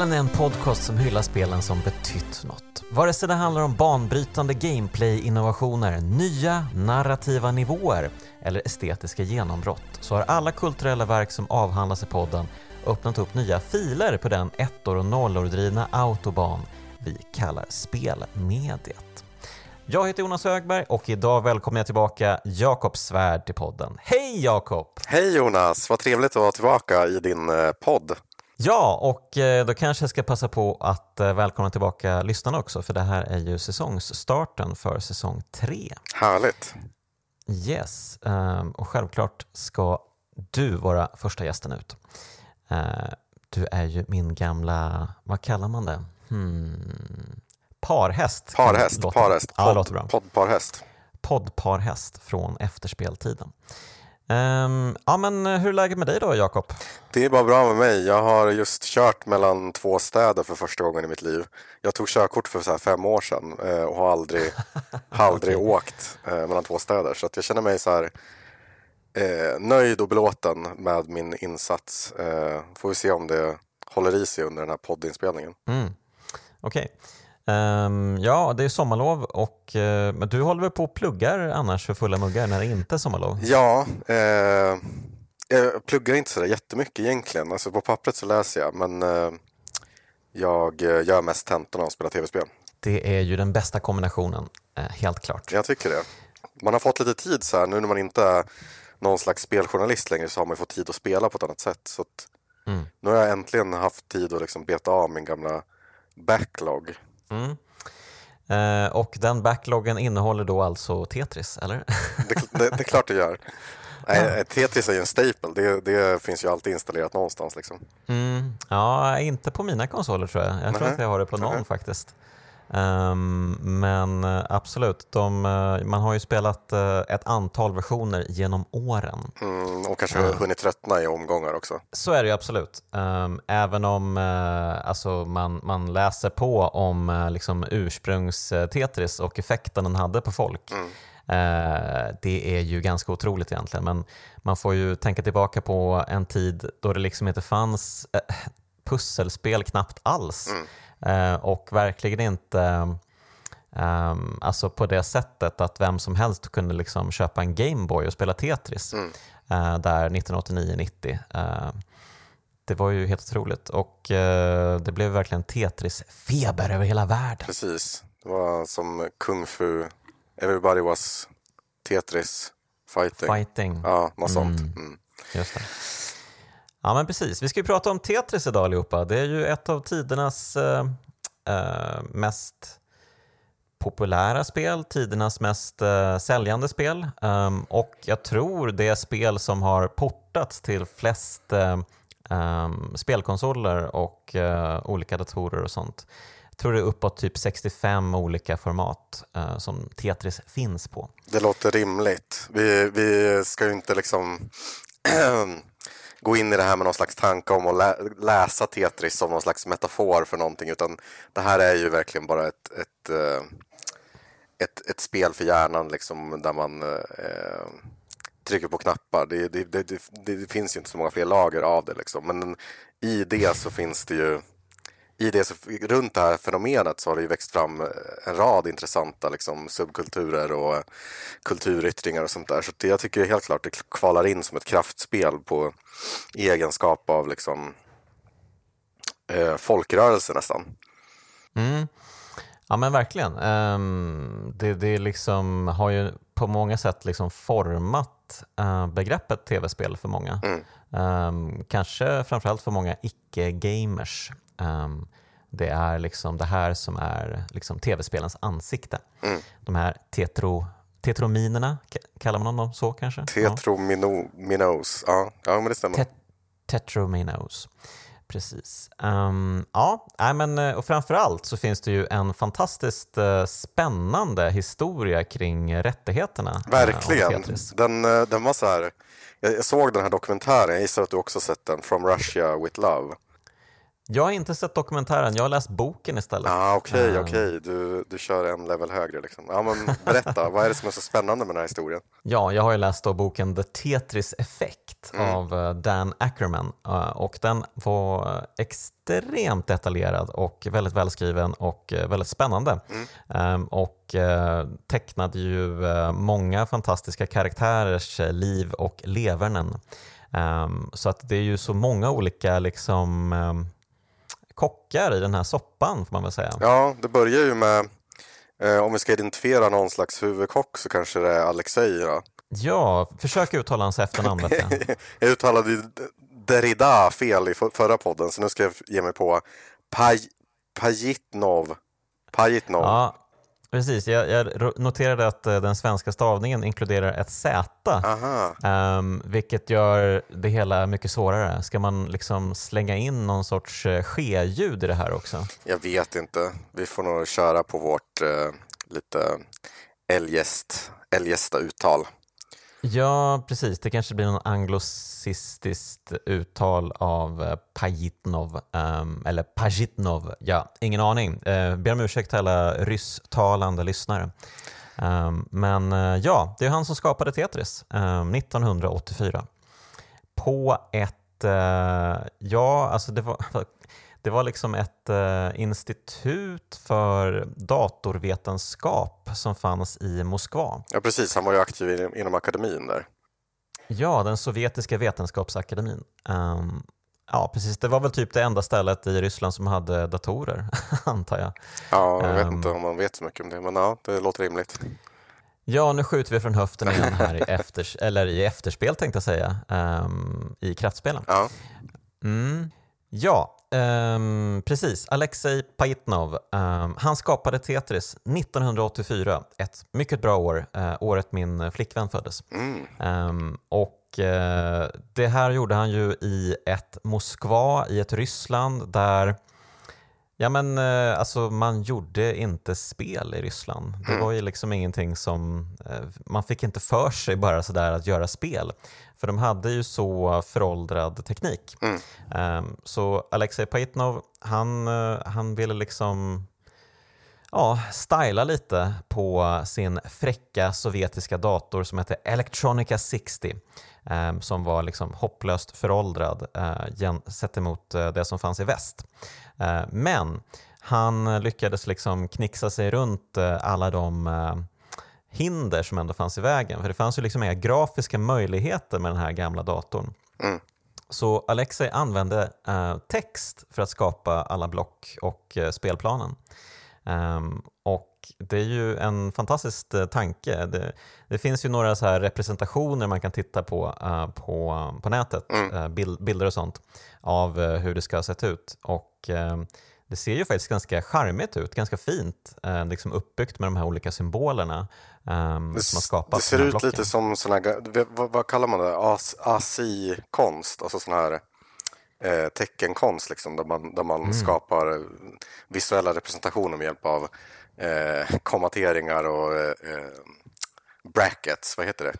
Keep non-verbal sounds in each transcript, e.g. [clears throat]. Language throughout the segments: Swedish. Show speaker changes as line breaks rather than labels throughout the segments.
Spelen är en podcast som hyllar spelen som betytt något. Vare sig det handlar om banbrytande gameplay-innovationer, nya narrativa nivåer eller estetiska genombrott så har alla kulturella verk som avhandlas i podden öppnat upp nya filer på den ettor och nollor drivna autobahn vi kallar spelmediet. Jag heter Jonas Högberg och idag välkomnar jag tillbaka Jakob Svärd till podden. Hej Jakob!
Hej Jonas, vad trevligt att vara tillbaka i din eh, podd.
Ja, och eh, då kanske jag ska passa på att eh, välkomna tillbaka lyssnarna också, för det här är ju säsongsstarten för säsong tre.
Härligt.
Yes, ehm, och självklart ska du vara första gästen ut. Du är ju min gamla, vad kallar man det? Hmm. Parhäst.
Parhäst, parhäst.
Ja,
Podd,
låter bra.
Poddparhäst.
Poddparhäst från efterspeltiden. Um, ja, men hur är läget med dig då, Jakob?
Det är bara bra med mig. Jag har just kört mellan två städer för första gången i mitt liv. Jag tog körkort för så fem år sedan eh, och har aldrig, har [laughs] aldrig åkt eh, mellan två städer. Så jag känner mig så här eh, nöjd och belåten med min insats. Eh, får vi se om det håller i sig under den här poddinspelningen.
Mm. Okej. Ehm, ja, det är sommarlov och eh, men du håller väl på och pluggar annars för fulla muggar när det inte är sommarlov?
Ja, eh, jag pluggar inte sådär jättemycket egentligen. Alltså på pappret så läser jag, men eh, jag eh, gör mest tentorna och spelar tv-spel.
Det är ju den bästa kombinationen, eh, helt klart.
Jag tycker det. Man har fått lite tid så här, nu när man inte är någon slags speljournalist längre så har man fått tid att spela på ett annat sätt. Så att
Mm.
Nu har jag äntligen haft tid att liksom beta av min gamla backlog.
Mm. Eh, och den backloggen innehåller då alltså Tetris, eller?
Det, det, det är klart det gör. [laughs] Nej, Tetris är ju en staple, det, det finns ju alltid installerat någonstans. Liksom.
Mm. Ja, inte på mina konsoler tror jag. Jag tror
Nähä.
att jag har det på någon
Nähä.
faktiskt. Ehm, men eh, absolut, de, eh, man har ju spelat eh, ett antal versioner genom åren.
Mm, och kanske hunnit tröttna i omgångar också.
Så är det ju absolut. Ehm, även om eh, alltså man, man läser på om uh, liksom ursprungs-Tetris och effekten den hade på folk. Eh, det är ju ganska otroligt egentligen, men man får ju tänka tillbaka på en tid då det liksom inte fanns pusselspel knappt alls Eh, och verkligen inte ehm, alltså på det sättet att vem som helst kunde liksom köpa en Gameboy och spela Tetris eh, där 1989-90. Eh, det var ju helt otroligt och eh, det blev verkligen Tetris-feber över hela världen.
Precis. Det var som kung fu. Everybody was Tetris fighting.
Fighting.
Ja, något sånt. Mm.
Just det. Ja, men precis. Vi ska ju prata om Tetris idag allihopa. Det är ju ett av tidernas eh, eh mest populära spel, tidernas mest eh, säljande spel um, och jag tror det är spel som har portats till flest eh, um, spelkonsoler och eh, olika datorer och sånt. Jag tror det är uppåt typ 65 olika format eh, som Tetris finns på.
Det låter rimligt. Vi, vi ska ju inte liksom [clears throat] ehm, gå in i det här med någon slags tanke om att lä läsa Tetris som någon slags metafor för någonting utan det här är ju verkligen bara ett, ett, eh, ett, ett spel för hjärnan liksom, där man eh, trycker på knappar. Det, det, det, det, det finns ju inte så många fler lager av det liksom. men i det så finns det ju i det så, runt det här fenomenet så har det ju växt fram eh, en rad intressanta liksom, subkulturer och kulturyttringar och sånt där. Så det, jag tycker helt klart det kvalar in som ett kraftspel på egenskap av liksom, eh, folkrörelse nästan.
Mm. Ja men verkligen. Um, det, det liksom har ju på många sätt liksom format eh, begreppet tv-spel för många. Ehm, kanske framförallt för många icke-gamers. Ehm, det är liksom det här som är liksom tv-spelens ansikte. De här tetro, tetrominerna, ka- kallar man dem så kanske?
Tetrominos, ja, ja men det stämmer.
Tet- Tetrominos. Precis. Ehm, ja, men, eh, och framförallt så finns det ju en fantastiskt eh, spännande historia kring rättigheterna. eh,
Verkligen. Den, den var så här, jag, jag såg den här dokumentären, jag gissar att du också sett den, From Russia with Love.
Jag har inte sett dokumentären, jag har läst boken istället.
Ah, Okej, okay,
Ehm,
okej, du, du kör en level högre. Liksom. Ja, men berätta, vad är det som är så spännande med den här historien? [laughs]
Ja, jag har ju läst då boken The Tetris Effect av eh, Dan Ackerman eh, och den var eh, extremt detaljerad och väldigt välskriven och eh, väldigt spännande. Ehm, Och eh, tecknade ju eh, många fantastiska karaktärers eh, liv och leverne. Ehm, Så att det är ju så många olika liksom ehm, kockar i den här soppan får man väl säga.
Ja, det börjar ju med, eh, om vi ska identifiera någon slags huvudkock så kanske det är Alexei. Då.
Ja, försök uttala hans efternamn. [laughs] jag.
Uttalade Derrida fel i för- förra podden, så nu ska jag ge mig på Paj, Pajitnov. Pajitnov.
Ja, precis. Jag, jag noterade att eh, den svenska stavningen inkluderar ett Z, ehm, vilket gör det hela mycket svårare. Ska man liksom slänga in någon sorts eh, ske-ljud i det här också?
Jag vet inte. Vi får nog köra på vårt eh, lite eljest, eljesta uttal.
Ja, precis. Det kanske blir någon anglosistiskt uttal av eh, Pajitnov, um, eller Pajitnov. Ja, ingen aning. Uh, ber om ursäkt till alla rysstalande lyssnare. Um, men uh, ja, det är han som skapade Tetris ehm, um, 1984. På ett, Uh, ja, alltså det var, det var liksom ett eh, institut för datorvetenskap som fanns i Moskva.
Ja, precis. Han var ju aktiv inom, inom akademin där.
Ja, den sovjetiska vetenskapsakademin. Ehm, ja, precis. Det var väl typ det enda stället i Ryssland som hade datorer, [laughs] antar jag.
Ja, jag vet
Ehm.
inte om man vet så mycket om det, men ja, det låter rimligt.
Ja, nu skjuter vi från höften igen här i, efters [laughs] eller i efterspel tänkte jag säga, ehm, i kraftspelen.
Ja,
Mm. Ja, ehm, precis. Alexej Pajitnov, ehm, han skapade Tetris 1984, ett mycket bra år, eh, året min flickvän föddes.
mm.
Ehm, och eh, det här gjorde han ju i ett Moskva, i ett Ryssland där Ja men eh, alltså man gjorde inte spel i Ryssland. Det var ju liksom ingenting som, eh, man fick inte för sig bara sådär att göra spel. För de hade ju så föråldrad teknik.
Mm.
Ehm, så Alexej Pajitnov, han, eh, han ville liksom ja, styla lite på sin fräcka sovjetiska dator som hette Electronica 60 eh, som var liksom hopplöst föråldrad eh, sett emot eh, det som fanns i väst. Eh, men han lyckades liksom knixa sig runt alla de hinder som ändå fanns i vägen. För det fanns ju liksom inga grafiska möjligheter med den här gamla datorn.
Mm.
Så Alexei använde text för att skapa alla block och spelplanen. Ehm, och det är ju en fantastisk eh, tanke. Det, det finns ju några så här representationer man kan titta på eh, på, på nätet, eh, bild, bilder och sånt, av hur det ska ha sett ut. Och det ser ju faktiskt ganska charmigt ut, ganska fint, liksom uppbyggt med de här olika symbolerna ehm,
Det,
som har
s-
skapat
det ser ut
blocken.
lite som såna här, vad, vad kallar man det? As, asi-konst, alltså sån här eh, teckenkonst liksom, där man, där
Mm.
man skapar eh, visuella representationer med hjälp av eh, kommateringar och eh, eh, brackets, vad heter det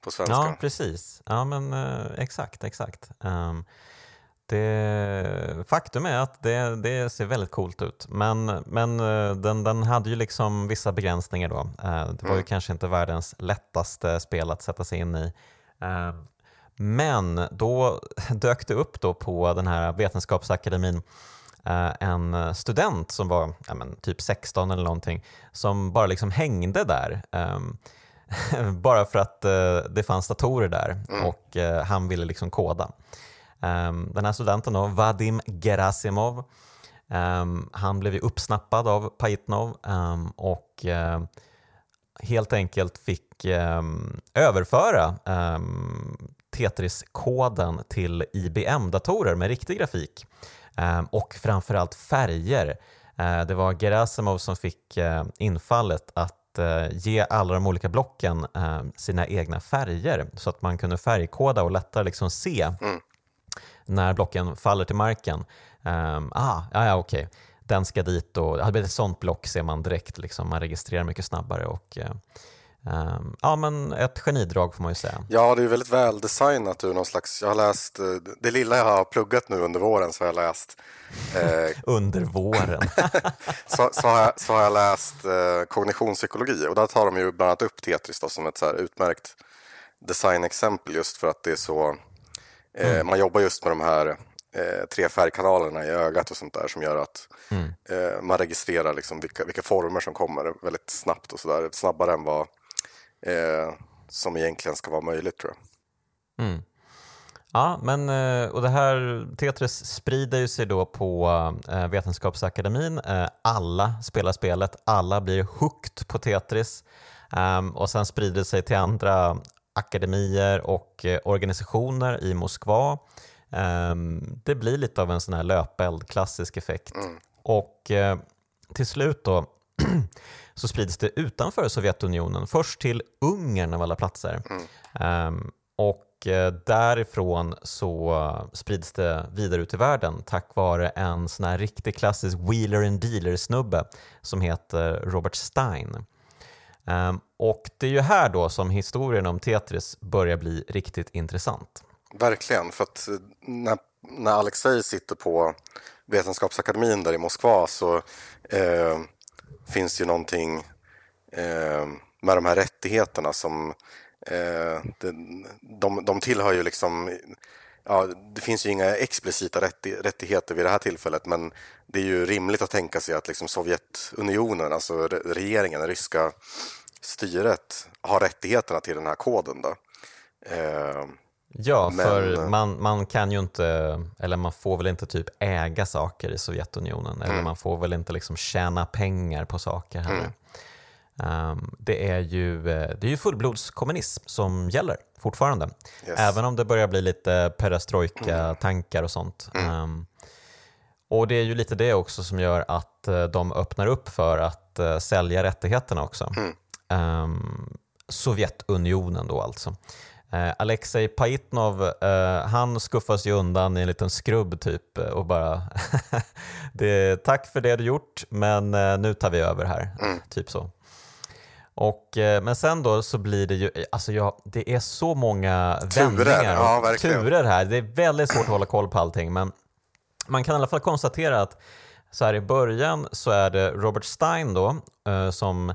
på svenska?
Ja, precis. Ja, men eh, exakt, exakt. Ehm, det, faktum är att det, det ser väldigt coolt ut, men, men eh, den, den hade ju liksom vissa begränsningar då. Det var ju kanske inte världens lättaste spel att sätta sig in i. Men då [laughs] dök det upp då på den här vetenskapsakademin eh, en student som var ja, men, typ 16 eller någonting som bara liksom hängde där. Ehm, [laughs] bara för att eh, det fanns datorer där och eh, han ville liksom koda. Ehm, den här studenten då, Vadim Gerasimov, ehm, han blev ju uppsnappad av Pajitnov och helt enkelt fick överföra Tetris-koden till IBM-datorer med riktig grafik ehm, och framförallt färger. Eh, det var Gerasimov som fick eh, infallet att eh, ge alla de olika blocken eh, sina egna färger så att man kunde färgkoda och lättare liksom se när blocken faller till marken. Um, ah, ja, ja, okej. Den ska dit och blir ett sånt block ser man direkt. Liksom. Man registrerar mycket snabbare. Och, Um, ja, men ett genidrag får man ju säga.
Ja, det är väldigt väldesignat ur någon slags... Jag har läst, eh, det lilla jag har pluggat nu under våren så har jag läst...
Eh, under våren? [laughs]
så, så, har jag, så har jag läst eh, kognitionspsykologi och där tar de ju bland annat upp Tetris då, som ett så utmärkt designexempel just för att det är så... Eh, mm. Man jobbar just med de här eh, tre färgkanalerna i ögat och sånt där som gör att mm. eh, man registrerar liksom vilka, vilka former som kommer väldigt snabbt och sådär. Snabbare än vad eh, som egentligen ska vara möjligt tror jag.
Mm. Ja, men eh, och det här Tetris sprider ju sig då på eh, Vetenskapsakademin. Eh, alla spelar spelet, alla blir hooked på Tetris ehm, och sen sprider det sig till andra akademier och organisationer i Moskva. Ehm, det blir lite av en sån här löpeld, klassisk effekt. Mm. Och till slut då [clears throat] så sprids det utanför Sovjetunionen, först till Ungern av alla platser. Mm. Um, och eh, därifrån så sprids det vidare ut i världen tack vare en sån här riktigt klassisk wheeler and dealer-snubbe som heter Robert Stein. Um, och det är ju här då som historien om Tetris börjar bli riktigt intressant.
Verkligen, för att eh, när, när Alexej sitter på Vetenskapsakademin där i Moskva så eh, finns ju någonting eh, med de här rättigheterna som eh, de, de tillhör ju liksom Ja, det finns ju inga explicita rättigheter vid det här tillfället men det är ju rimligt att tänka sig att liksom Sovjetunionen, alltså regeringen, det ryska styret har rättigheterna till den här koden. Då. Eh,
Ja, Men... för man, man kan ju inte, eller man får väl inte typ äga saker i Sovjetunionen mm. eller man får väl inte liksom tjäna pengar på saker heller. Mm. Um, det är ju, eh, det är ju fullblodskommunism som gäller fortfarande. Yes. Även om det börjar bli lite perestrojka-tankar och sånt. Um, och det är ju lite det också som gör att uh, de öppnar upp för att sälja rättigheterna också. Um, Sovjetunionen då alltså. Eh, Alexej Paitnov, eh, han skuffas ju undan i en liten skrubb typ och bara [laughs] det, tack för det du gjort men eh, nu tar vi över här, mm. typ så. Och, eh, men sen då så blir det ju, alltså ja, det är så många turer, vändningar och ja, turer här. Det är väldigt svårt att hålla koll på allting men man kan i alla fall konstatera att så här i början så är det Robert Stein då eh, som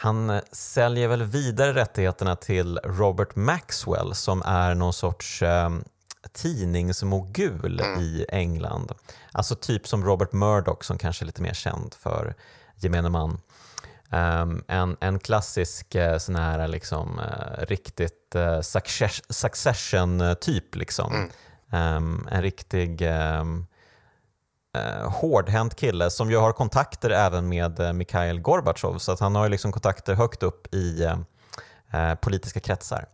han säljer väl vidare rättigheterna till Robert Maxwell som är någon sorts eh, tidningsmogul mm. i England. Alltså typ som Robert Murdoch som kanske är lite mer känd för gemene man. Um, en, en klassisk uh, sån här liksom, uh, riktigt uh, succession-typ. Liksom. Mm. Um, en riktig um, eh, hårdhänt kille som ju har kontakter även med eh, Mikhail Gorbatjov så att han har liksom kontakter högt upp i eh, eh politiska kretsar.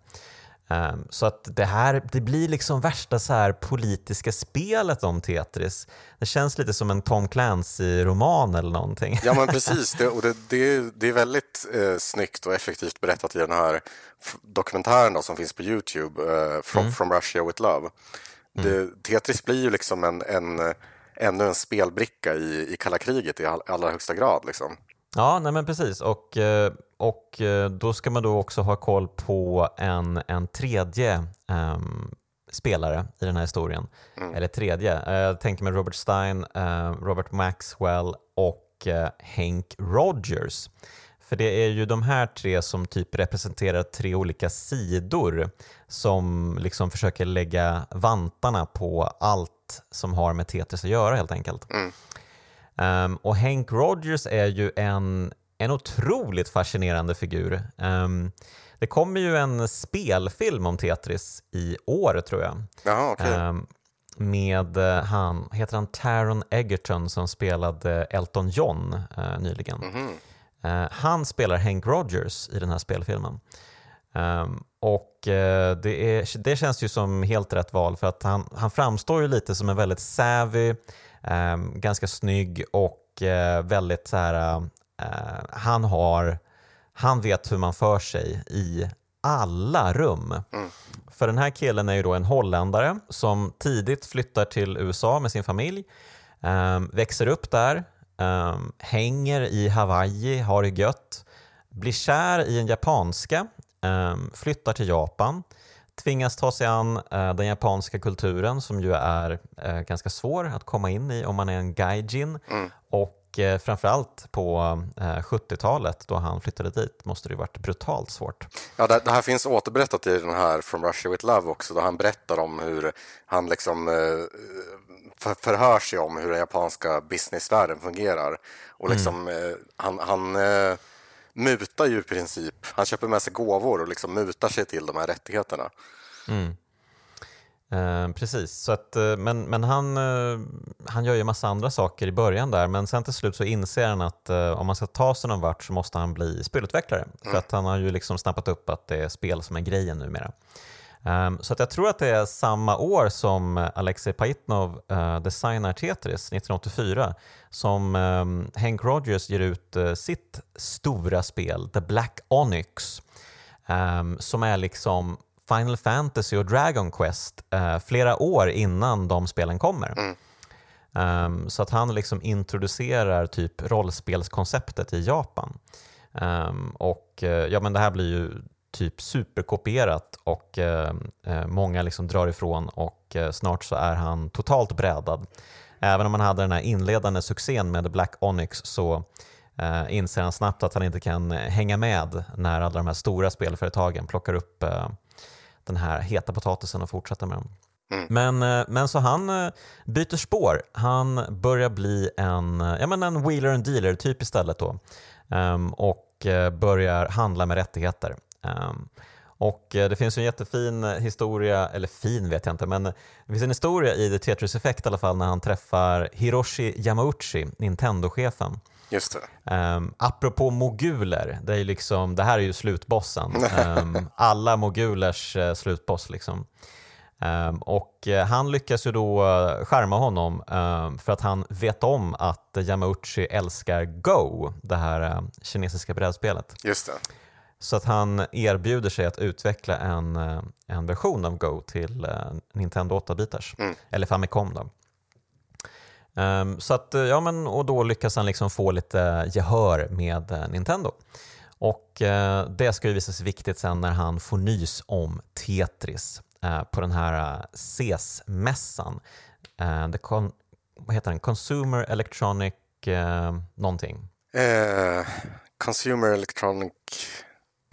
Um, så att det här det blir liksom värsta så här politiska spelet om Tetris. Det känns lite som en Tom Clancy-roman eller någonting.
Ja men [laughs] precis, det, och det, det, det är väldigt eh, snyggt och effektivt berättat i den här dokumentären då, som finns på Youtube, eh, from, mm. from Russia with Love. Mm. Tetris blir ju liksom en, en ännu en spelbricka i, i kalla kriget i all, allra högsta grad. Liksom.
Ja, nej men precis. Och, eh, och eh, då ska man då också ha koll på en, en tredje um, spelare i den här historien. Mm. Eller tredje. Eh, jag tänker med Robert Stein, Robert Maxwell och Hank Rogers. För det är ju de här tre som typ representerar tre olika sidor som liksom försöker lägga vantarna på allt som har med Tetris att göra helt enkelt. Mm. Um, och Hank Rogers är ju en, en otroligt fascinerande figur. Um, det kommer ju en spelfilm om Tetris i år tror jag.
Jaha, okay. um,
ehm, med uh, han, heter han Taron Egerton som spelade Elton John uh, nyligen. Mm -hmm. Uh, han spelar Hank Rogers i den här spelfilmen. Um, och uh, det, är, det känns ju som helt rätt val för att han, han framstår ju lite som en väldigt savvy, um, ganska snygg och uh, väldigt så här, han har, han vet hur man för sig i alla rum. Mm. För den här killen är ju då en holländare som tidigt flyttar till USA med sin familj, um, växer upp där, hänger i Hawaii, har det gött, blir kär i en japanska, um, flyttar till Japan, tvingas ta sig an uh, den japanska kulturen som ju är uh, ganska svår att komma in i om man är en gaijin. Mm. Och uh, framförallt på 70-talet då han flyttade dit måste det varit brutalt svårt.
Ja, det, det, här finns återberättat i den här From Russia With Love också, då han berättar om hur han liksom för, förhör sig om hur den japanska businessvärlden fungerar. Och liksom, mm. han, han mutar ju i princip. Han köper med sig gåvor och liksom mutar sig till de här rättigheterna.
Mm. Eh, precis, så att, eh, men, men han, eh, han gör ju massa andra saker i början där men sen till slut så inser han att eh, om man ska ta sig någon vart så måste han bli spelutvecklare. Mm. För att han har ju liksom snappat upp att det är spel som är grejen numera. Um, så att jag tror att det är samma år som Alexej Pajitnov uh, designar Tetris, 1984, som um, Hank Rogers ger ut uh, sitt stora spel, The Black Onyx, um, som är liksom Final Fantasy och Dragon Quest uh, flera år innan de spelen kommer. Mm. Um, så att han liksom introducerar typ rollspelskonceptet i Japan. Um, och uh, ja, men det här blir ju typ superkopierat och eh, eh, många liksom drar ifrån och eh, snart så är han totalt brädad. Även om han hade den här inledande succén med Black Onyx så eh, inser han snabbt att han inte kan hänga med när alla de här stora spelföretagen plockar upp eh, den här heta potatisen och fortsätter med den. Mm. Men, eh, men så han byter spår. Han börjar bli en, ja, men en wheeler and dealer typ istället då. Um, och börjar handla med rättigheter. Um, och eh, det finns en jättefin historia, eller fin vet jag inte, men det finns en historia i The Tetris Effect i alla fall när han träffar Hiroshi Yamauchi, Nintendo-chefen.
Just det.
Um, apropå moguler, det, är liksom, det här är ju slutbossen. Um, [laughs] alla mogulers uh, slutboss. Liksom. Um, och uh, han lyckas ju då uh, skärma honom um, för att han vet om att Yamauchi älskar Go, det här kinesiska brädspelet.
Just det.
Så att han erbjuder sig att utveckla en, en version av Go till Nintendo 8-bitars, mm. eller Famicom. Då. Um, så att, eh, ja, men, och då lyckas han liksom få lite gehör med uh, Nintendo. Och uh, det ska ju visa sig viktigt sen när han får nys om Tetris på den här CES-mässan. Con- vad heter den? Consumer Electronic någonting?
Consumer Electronic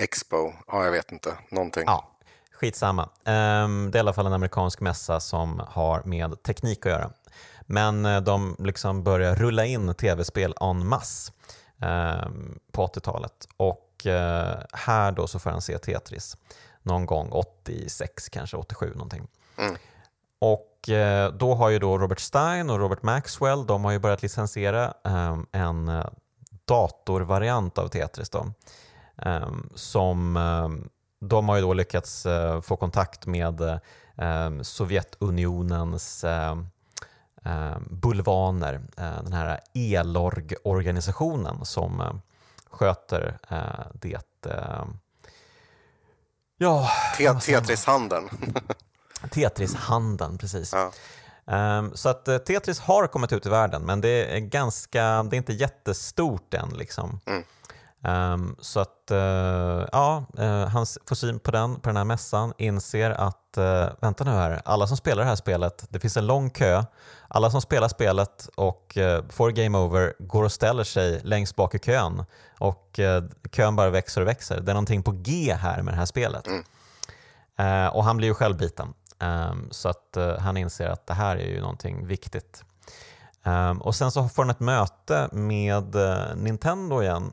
Expo, ja jag vet inte, någonting.
Ja, skitsamma. Um, det är i alla fall en amerikansk mässa som har med teknik att göra. Men uh, de liksom börjar rulla in tv-spel en masse um, på 80-talet och uh, här då så får han se Tetris någon gång 86, kanske 87 någonting. Mm. Och uh, då har ju då Robert Stein och Robert Maxwell, de har ju börjat licensiera um, en datorvariant av Tetris. Då. Ehm, som ehm, de har ju då lyckats eh, få kontakt med ehm, Sovjetunionens bulvaner, eh, den här Elorg-organisationen som eh, sköter det
Ja, Tetris-handeln. [laughs]
Tetris-handeln, precis. Ja. Um, så att Tetris har kommit ut i världen men det är ganska, det är inte jättestort än. Liksom. Mm. Um, så att, uh, ja, uh, han får syn på den på den här mässan, inser att, uh, vänta nu här, alla som spelar det här spelet, det finns en lång kö, alla som spelar spelet och får game over går och ställer sig längst bak i kön och kön bara växer och växer. Det är någonting på G här med det här spelet. Mm. och han blir ju självbiten, um, så att han inser att det här är ju någonting viktigt. Um, och sen så får han ett möte med Nintendo igen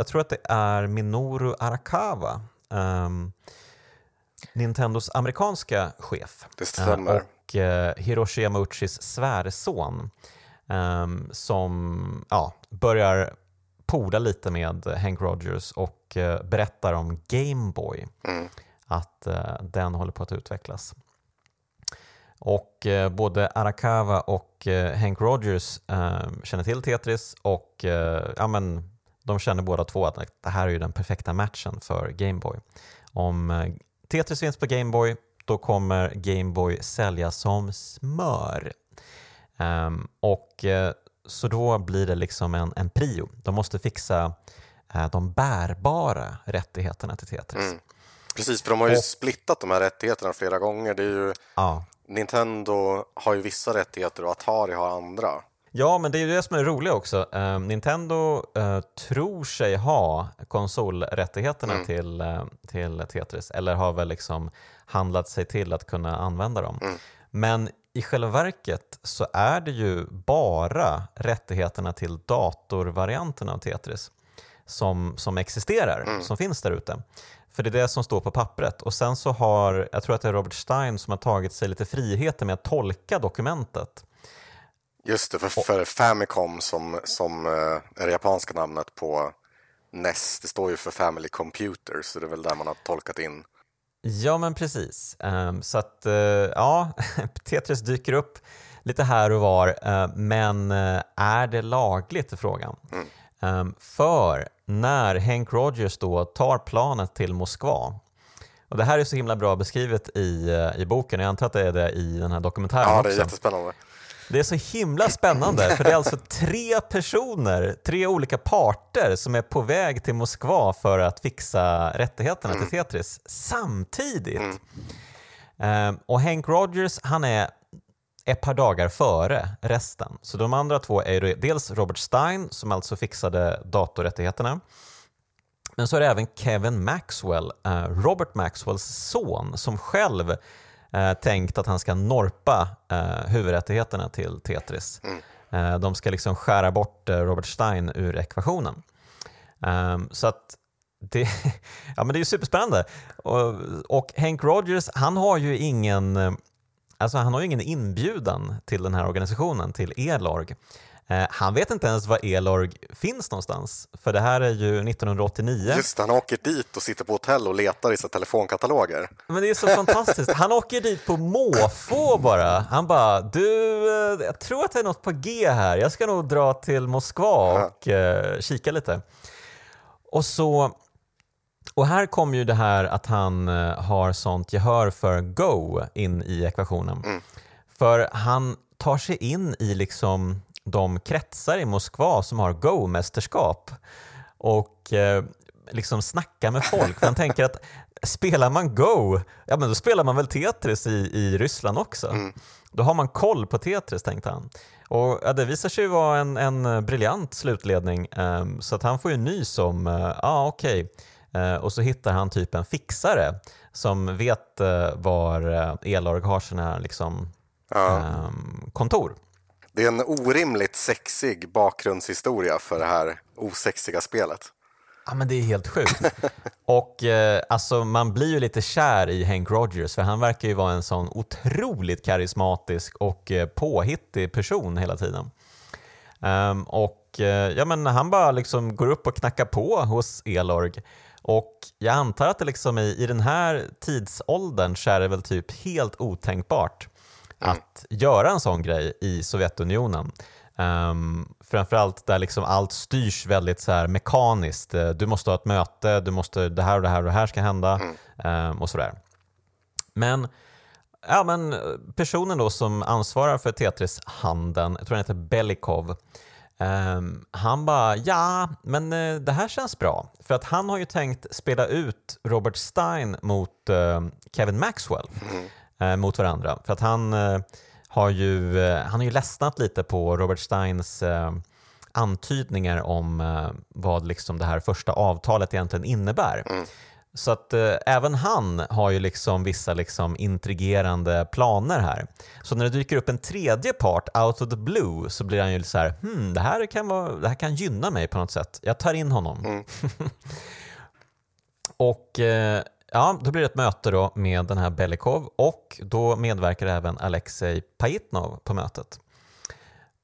jag tror att det är Minoru Arakawa, um, Nintendos amerikanska chef.
Det stämmer.
Uh, och uh, Hiroshi Yamauchis svärson um, som ja, börjar poda lite med Hank Rogers och uh, berättar om Game Boy. Mm. Att den håller på att utvecklas. Och både Arakawa och Hank Rogers ehm, känner till Tetris och ja, men, de känner båda två att det här är ju den perfekta matchen för Gameboy. Om eh, Tetris finns på Gameboy, då kommer Gameboy sälja som smör. Um, och uh, Så då blir det liksom en, en prio. De måste fixa eh, de bärbara rättigheterna till Tetris.
Mm. Precis, för de har ju
Och-
splittat de här rättigheterna flera gånger. Det är ju,
Ja.
Nintendo har ju vissa rättigheter och Atari har andra.
Ja, men det är ju det som är roligt också. Eh, Nintendo eh, tror sig ha konsolrättigheterna till, eh, till Tetris, eller har väl liksom handlat sig till att kunna använda dem. Men i själva verket så är det ju bara rättigheterna till datorvarianten av Tetris som, som existerar, som finns där ute. För det är det som står på pappret. Och sen så har, jag tror att det är Robert Stein som har tagit sig lite friheter med att tolka dokumentet.
Just det, för, för Famicom som, som eh, är det japanska namnet på NES, det står ju för Family Computer, så det är väl där man har tolkat in.
Ja, men precis. Ehm, så att, eh, ja, [laughs] Tetris dyker upp lite här och var, eh, men är det lagligt i frågan? Ehm, för när Hank Rogers då tar planet till Moskva, och det här är så himla bra beskrivet i, i boken, jag antar att det är det i den här dokumentären
Ja,
också.
det är jättespännande.
Det är så himla spännande för det är alltså tre personer, tre olika parter som är på väg till Moskva för att fixa rättigheterna till Tetris samtidigt. Ehm, och Hank Rogers, han är ett par dagar före resten. Så de andra två är ju dels Robert Stein som alltså fixade datorrättigheterna men så är det även Kevin Maxwell, eh, Robert Maxwells son, som själv eh, tänkt att han ska norpa eh, huvudrättigheterna till Tetris. Eh, de ska liksom skära bort eh, Robert Stein ur ekvationen. Ehm, så att det, [laughs] ja, men det är ju superspännande. Och, och Hank Rogers, han har ju ingen eh, Alltså han har ju ingen inbjudan till den här organisationen, till Elorg. Eh, han vet inte ens var Elorg finns någonstans, för det här är ju 1989.
Just han åker dit och sitter på hotell och letar i sina telefonkataloger.
Men det är så fantastiskt. Han åker dit på måfå bara. Han bara, du, eh, jag tror att det är något på G här. Jag ska nog dra till Moskva och eh, kika lite. Och så och här kommer ju det här att han eh, har sånt gehör för Go in i ekvationen. För han tar sig in i liksom de kretsar i Moskva som har Go-mästerskap och eh, liksom snackar med folk. Han tänker att spelar man Go, ja men då spelar man väl Tetris i, i Ryssland också. Då har man koll på Tetris, tänkte han. Och ja, Det visar sig vara en, en briljant slutledning, eh, så att han får ju nys om, ja eh, ah, okej, Eh, och så hittar han typ en fixare som vet eh, var eh, Elorg har sina liksom, ehm, kontor.
Det är en orimligt sexig bakgrundshistoria för det här osexiga spelet.
Ja, men det är helt sjukt. [laughs] och eh, alltså, man blir ju lite kär i Hank Rogers för han verkar ju vara en sån otroligt karismatisk och eh, påhittig person hela tiden. Um, och eh, ja, men han bara liksom går upp och knackar på hos Elorg och jag antar att det liksom i, i den här tidsåldern så är det väl typ helt otänkbart att göra en sån grej i Sovjetunionen. Um, framförallt där liksom allt styrs väldigt så här mekaniskt. Eh, Du måste ha ett möte, du måste, det här och det här och det här ska hända ehm, och sådär. Men, ja, men personen då som ansvarar för Tetris-handeln, jag tror han heter Belikov, ehm, han bara ja, men eh, det här känns bra. För att han har ju tänkt spela ut Robert Stein mot eh, Kevin Maxwell eh, mot varandra. För att han eh, har ju, eh, han har ju ledsnat lite på Robert Steins eh, antydningar om eh, vad liksom det här första avtalet egentligen innebär. Så att eh, även han har ju liksom vissa liksom intrigerande planer här. Så när det dyker upp en tredje part out of the blue så blir han ju så här, hmm, det här kan, vara, det här kan gynna mig på något sätt. Jag tar in honom. [laughs] och eh, ja, då blir det ett möte då med den här Belikov och då medverkar även Alexej Pajitnov på mötet.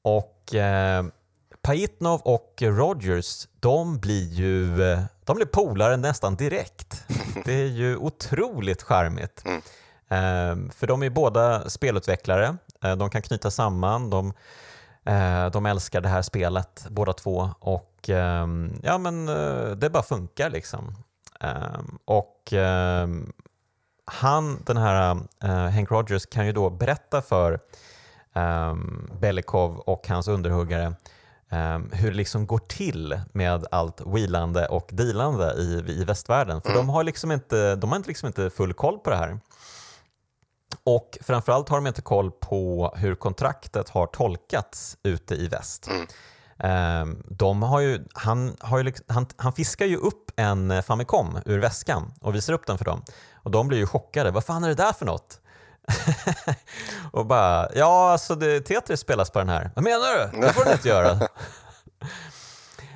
Och eh, Pajitnov och Rogers, de blir ju eh, de blir polare nästan direkt. [laughs] Det är ju otroligt charmigt. Eh, för de är båda spelutvecklare. Eh, de kan knyta samman. De, eh, de älskar det här spelet båda två och eh, ja, men, eh, det bara funkar liksom. Eh, och eh, han, den här eh, Hank Rogers kan ju då berätta för um, Belikov och hans underhuggare um, hur det liksom går till med allt wheelande och dealande i, i västvärlden. För mm. de har, liksom inte, de har liksom inte full koll på det här. Och framförallt har de inte koll på hur kontraktet har tolkats ute i väst. Mm. Um, de har ju, han, har ju, han, han fiskar ju upp en Famicom ur väskan och visar upp den för dem. Och de blir ju chockade. Vad fan är det där för något? [laughs] och bara, ja alltså det, Tetris spelas på den här. Vad menar du? Det får du inte göra. [laughs]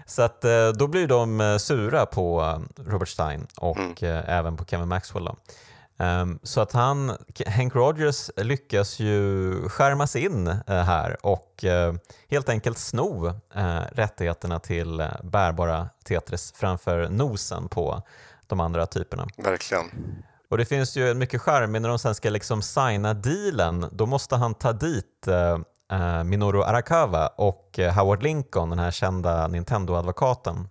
Så att eh, då blir de eh, sura på eh, Robert Stein och mm. även på Kevin Maxwell. Då. Ehm, så att han, Hank Rogers lyckas ju skärmas in här och helt enkelt sno rättigheterna till bärbara Tetris framför nosen på de andra typerna.
Verkligen.
Och det finns ju mycket charm när de sen ska liksom signa dealen. Då måste han ta dit uh, Minoru Arakawa och uh, Howard Lincoln, den här kända Nintendo-advokaten.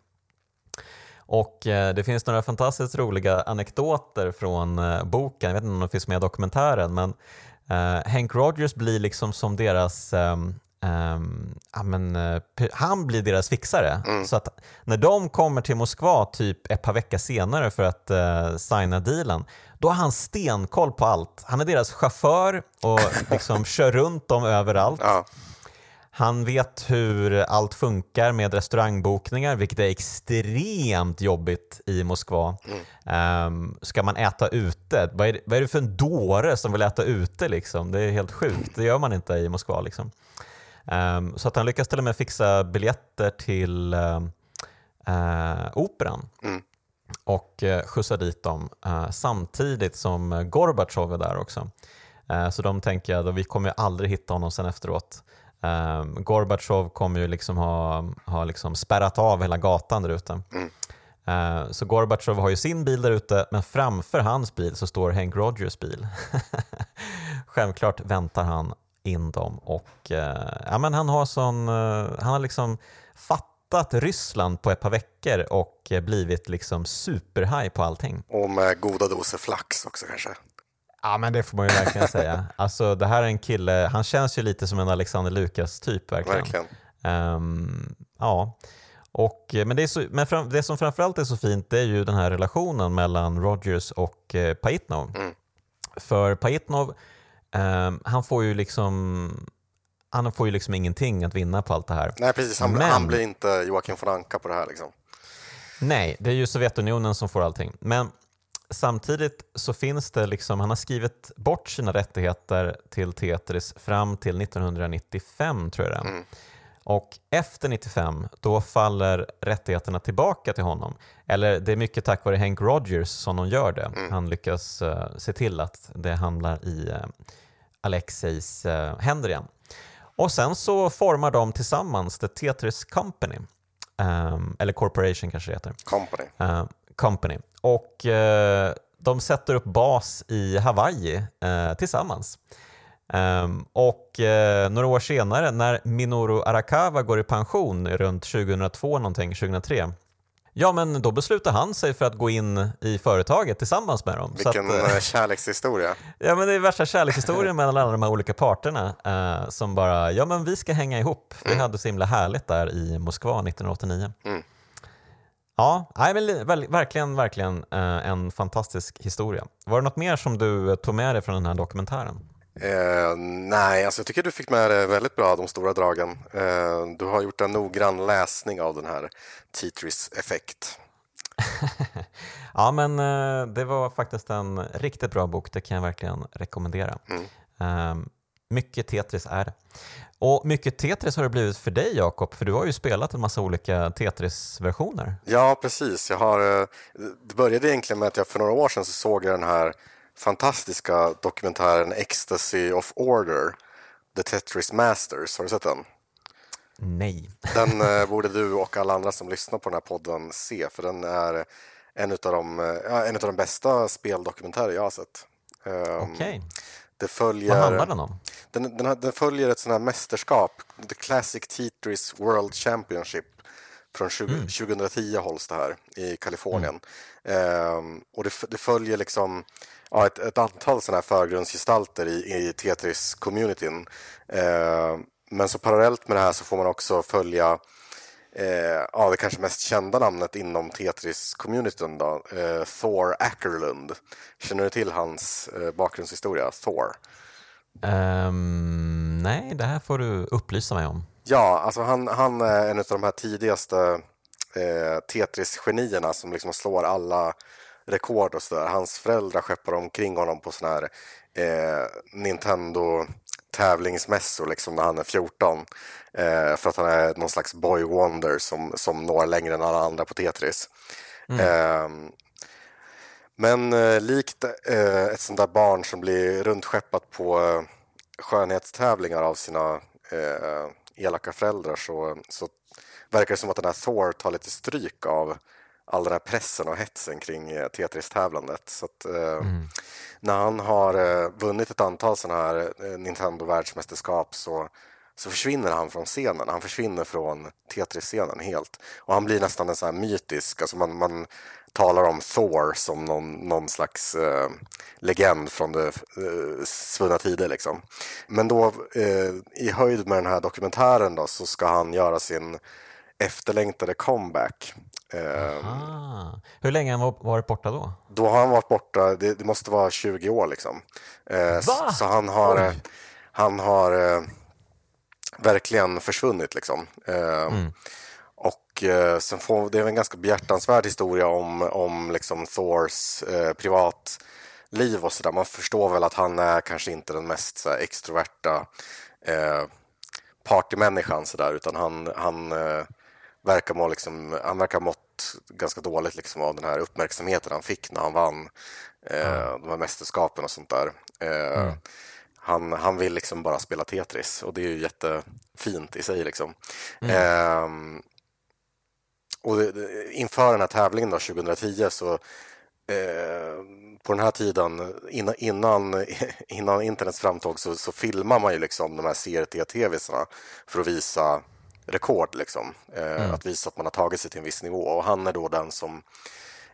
Och uh, det finns några fantastiskt roliga anekdoter från boken, jag vet inte om de finns med i dokumentären, men Hank Rogers blir liksom som deras um, Um, ja, men, uh, han blir deras fixare. Mm. Så att när de kommer till Moskva typ ett par veckor senare för att uh, signa dealen, då har han stenkoll på allt. Han är deras chaufför och [laughs] liksom kör runt dem överallt. Ja. Han vet hur allt funkar med restaurangbokningar, vilket är extremt jobbigt i Moskva. Mm. Um, ska man äta ute? Vad är, det, vad är det för en dåre som vill äta ute? Liksom? Det är helt sjukt. Det gör man inte i Moskva. Liksom. Um, så att han lyckas till och med fixa biljetter till uh, uh, operan. Mm och eh, skjutsar dit dem samtidigt som Gorbatjov är där också. Så de tänker att vi kommer ju aldrig hitta honom sen efteråt. Gorbatjov kommer ju liksom ha, ha liksom spärrat av hela gatan där ute. Mm. Så Gorbatjov har ju sin bil där ute, men framför hans bil så står Hank Rogers bil. [laughs] Självklart väntar han in dem och ja, men han har sån, han har liksom fattat Ryssland på ett par veckor och blivit liksom superhaj på allting.
Och med goda doser flax också kanske?
Ja, men det får man ju verkligen säga. [laughs] Alltså, det här är en kille, han känns ju lite som en Alexander Lukas-typ verkligen. verkligen. Um, ja. Och, men det, så, men fram, det som framförallt är så fint det är ju den här relationen mellan Rogers och eh, Paitnov. Mm. För Paitnov, um, han får ju liksom han får ju liksom ingenting att vinna på allt det här.
Nej, precis. Han, Men, han blir inte Joakim von Anka på det här. Liksom.
Nej, det är ju Sovjetunionen som får allting. Men samtidigt så finns det liksom, han har skrivit bort sina rättigheter till Tetris fram till 1995 tror jag det mm. Och efter 95, då faller rättigheterna tillbaka till honom. Eller det är mycket tack vare Hank Rogers som de gör det. Mm. Han lyckas uh, se till att det hamnar i uh, Alexejs uh, händer igen. Och sen så formar de tillsammans The Tetris Company, um, eller Corporation kanske det heter.
Company.
Uh, company. Och uh, de sätter upp bas i Hawaii uh, tillsammans. Um, och uh, några år senare när Minoru Arakawa går i pension runt 2002 någonting, 2003 Ja, men då beslutar han sig för att gå in i företaget tillsammans med dem.
Vilken att, äh, kärlekshistoria. [laughs]
Ja, men det är värsta kärlekshistorien mellan alla de här olika parterna äh, som bara, ja men vi ska hänga ihop. Vi mm. hade så himla härligt där i Moskva 1989. Mm. Ja, nej, men, verkligen, verkligen äh, en fantastisk historia. Var det något mer som du tog med dig från den här dokumentären?
Eh, nej, alltså jag tycker du fick med det väldigt bra, de stora dragen. Eh, du har gjort en noggrann läsning av den här Tetris effekt. [laughs]
ja, men eh, det var faktiskt en riktigt bra bok, det kan jag verkligen rekommendera. Mm. Eh, mycket Tetris är det. Och mycket Tetris har det blivit för dig Jakob, för du har ju spelat en massa olika Tetris-versioner.
Ja, precis. Jag har, eh, det började egentligen med att jag för några år sedan så såg jag den här fantastiska dokumentären Ecstasy of Order, The Tetris Masters. Har du sett den?
Nej.
Den [laughs] eh, borde du och alla andra som lyssnar på den här podden se, för den är en av de, eh, en av de bästa speldokumentärer jag har sett.
Um, Okej. Okay.
Det följer,
Vad handlar den om?
Den, den, den följer ett sånt här mästerskap, The Classic Tetris World Championship. Från 20, mm. 2010 hålls det här i Kalifornien. Mm. Um, och det, det, följer liksom ja, ett, ett antal sådana här förgrundsgestalter i, i Tetris-communityn. Uh, men så parallellt med det här så får man också följa eh, ja, det kanske mest kända namnet inom Tetris-communityn då, eh, Thor Ackerlund. Känner du till hans eh, bakgrundshistoria, Thor?
Um, nej, det här får du upplysa mig om.
Ja, alltså han, han är en av de här tidigaste eh, Tetris-genierna som liksom slår alla rekord och sådär. Hans föräldrar skeppar omkring honom på sådana här eh, Nintendo tävlingsmässor liksom när han är 14. Eh, för att han är någon slags boy wonder som, som når längre än alla andra på Tetris. Mm. Eh, men eh, likt eh, ett sånt där barn som blir runtskeppat på eh, skönhetstävlingar av sina eh, elaka föräldrar så, så verkar det som att den här Thor tar lite stryk av all den här pressen och hetsen kring eh, Tetris-tävlandet. Så att, eh, mm. När han har eh, vunnit ett antal sådana här Nintendo-världsmästerskap så, så försvinner han från scenen. Han försvinner från Tetris-scenen helt. Och han blir nästan en sån här mytisk, alltså man, man talar om Thor som någon, någon slags eh, legend från de eh, svunna tider. Liksom. Men då eh, i höjd med den här dokumentären då, så ska han göra sin efterlängtade comeback.
Aha. Hur länge har han varit borta då?
Då har han varit borta, det, det måste vara 20 år liksom. Eh, så, så, han har, Oj. han har eh, verkligen försvunnit liksom. Eh, mm. Och eh, sen får, det är en ganska behjärtansvärd historia om, om liksom Thors eh, privatliv och sådär. Man förstår väl att han är kanske inte den mest så här, extroverta eh, partymänniskan sådär, utan han, han eh, verkar må liksom, han verkar mått ganska dåligt liksom av den här uppmärksamheten han fick när han vann eh, de här mästerskapen och sånt där. Eh, mm. han, han vill liksom bara spela Tetris och det är ju jättefint i sig. Liksom. Mm. Eh, och det, inför den här tävlingen då, 2010 så eh, på den här tiden innan, innan, innan internets framtåg så, så filmar man ju liksom de här CRT-tvsarna för att visa rekord, liksom. Eh, mm. att visa att man har tagit sig till en viss nivå. Och han är då den som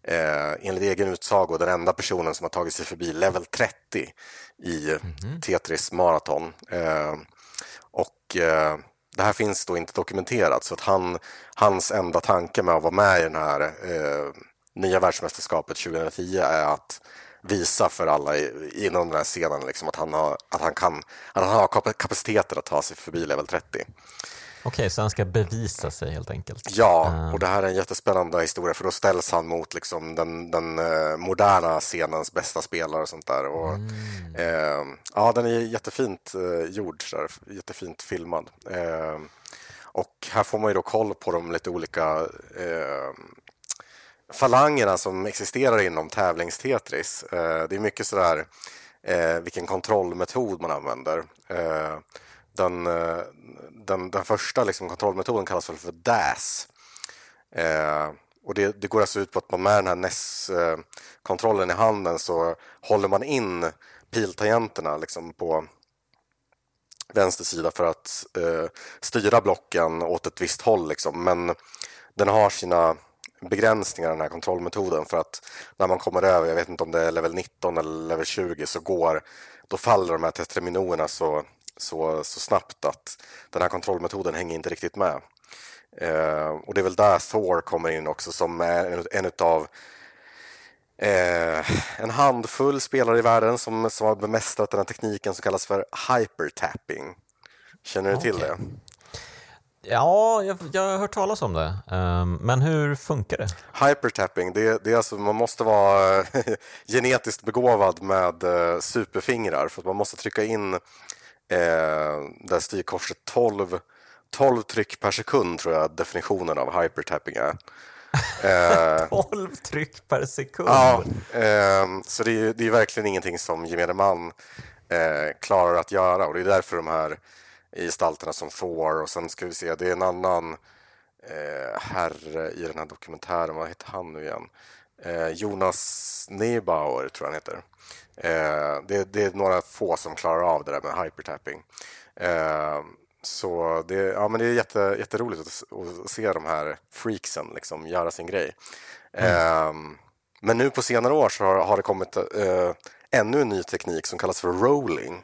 eh, enligt egen utsago den enda personen som har tagit sig förbi level 30 i mm. Tetris maraton. Eh, och eh, det här finns då inte dokumenterat så att han, hans enda tanke med att vara med i den här eh, nya världsmästerskapet 2010 är att visa för alla inom den här scenen liksom, att, han har, att, han kan, att han har kapaciteten att ta sig förbi level 30.
Okej, så han ska bevisa sig helt enkelt?
Ja, uh. och det här är en jättespännande historia för då ställs han mot liksom, den, den uh, moderna scenens bästa spelare och sånt där. Och, mm. uh, ja, den är jättefint uh, gjord, där, jättefint filmad. och här får man ju då koll på de lite olika falangerna som existerar inom tävlingstetris. det är mycket sådär vilken kontrollmetod man använder. Den, eh, den, den första liksom, kontrollmetoden kallas för DAS. Eh, och det, det, går alltså ut på att man med den här NES-kontrollen eh, i handen så håller man in piltangenterna liksom, på vänster sida för att eh, styra blocken åt ett visst håll. Liksom. Men den har sina begränsningar den här kontrollmetoden för att när man kommer över, jag vet inte om det är level 19 eller level 20 så går, då faller de här tetraminoerna så så, så snabbt att den här kontrollmetoden hänger inte riktigt med. Eh, och det är väl där Thor kommer in också som är en, en av eh, en handfull spelare i världen som, som har bemästrat den här tekniken som kallas för hypertapping. Känner du till det?
Ja, jag, jag, har hört talas om det. Um, men hur funkar det?
Hypertapping, det, det är alltså, man måste vara [laughs] genetiskt begåvad med uh, superfingrar för att man måste trycka in eh, där styrkorset 12, 12 tryck per sekund tror jag definitionen av hypertapping är.
Eh, [laughs] 12 tryck per sekund?
Ja, eh, så det är, det är verkligen ingenting som gemene man eh, klarar att göra och det är därför de här gestalterna som Thor och sen ska vi se, det är en annan eh, herre i den här dokumentären, vad heter han nu igen? Eh, Jonas Neubauer tror jag han heter. Eh, det, det, är några få som klarar av det där med hypertapping. Eh, så det, ja, men det är jätte, jätteroligt att, att se de här freaksen liksom, göra sin grej. Mm. men nu på senare år så har, har det kommit eh, ännu en ny teknik som kallas för rolling.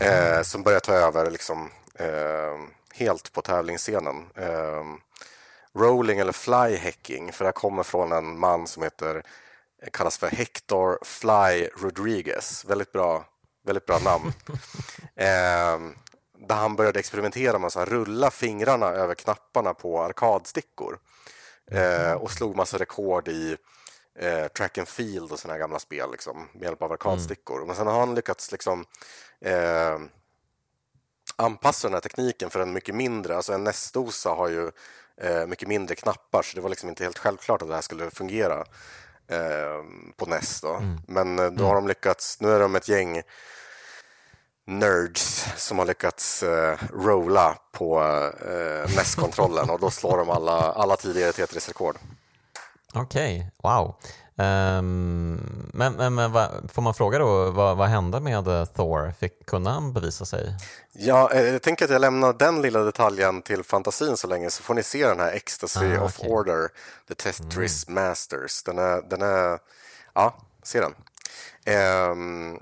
Eh, som börjar ta över liksom, eh, helt på tävlingsscenen. Eh, rolling eller fly hacking, för det kommer från en man som heter kallas för Hector Fly Rodriguez. Väldigt bra, väldigt bra namn. [laughs] eh, där han började experimentera med att rulla fingrarna över knapparna på arkadstickor. Eh, och slog massa rekord i eh, track and field och sådana gamla spel liksom, med hjälp av arkadstickor. Mm. Men sen har han lyckats liksom, eh, anpassa den här tekniken för en mycket mindre, alltså en NES-dosa har ju eh, mycket mindre knappar så det var liksom inte helt självklart att det här skulle fungera eh, på NES. Då. Mm. Men eh, då har de lyckats, nu är de ett gäng nerds som har lyckats uh, rolla på uh, NES-kontrollen och då slår de alla, alla tidigare Tetris-rekord.
Okej, okay. wow. Um, men, men, men va, får man fråga då, vad, vad hände med Thor? Fick, kunde han bevisa sig?
Ja, eh, jag tänker att jag lämnar den lilla detaljen till fantasin så länge så får ni se den här Ecstasy ah, of Order, The Tetris mm. Masters. Den är, den är, ja, se den. Um,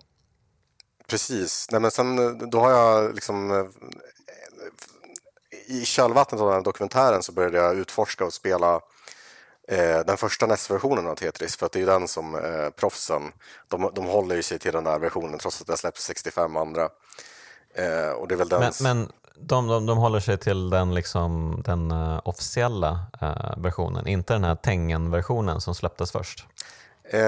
precis, Nej, men sen då har jag liksom i kölvattnet av den här dokumentären så började jag utforska och spela eh, den första NES-versionen av Tetris för att det är den som eh, proffsen, de, de håller ju sig till den där versionen trots att det släpps 65 andra. Eh, och det är väl den...
Men, men de, de, de håller sig till den, liksom, den uh, officiella uh, versionen, inte den här Tengen-versionen som släpptes först?
Eh,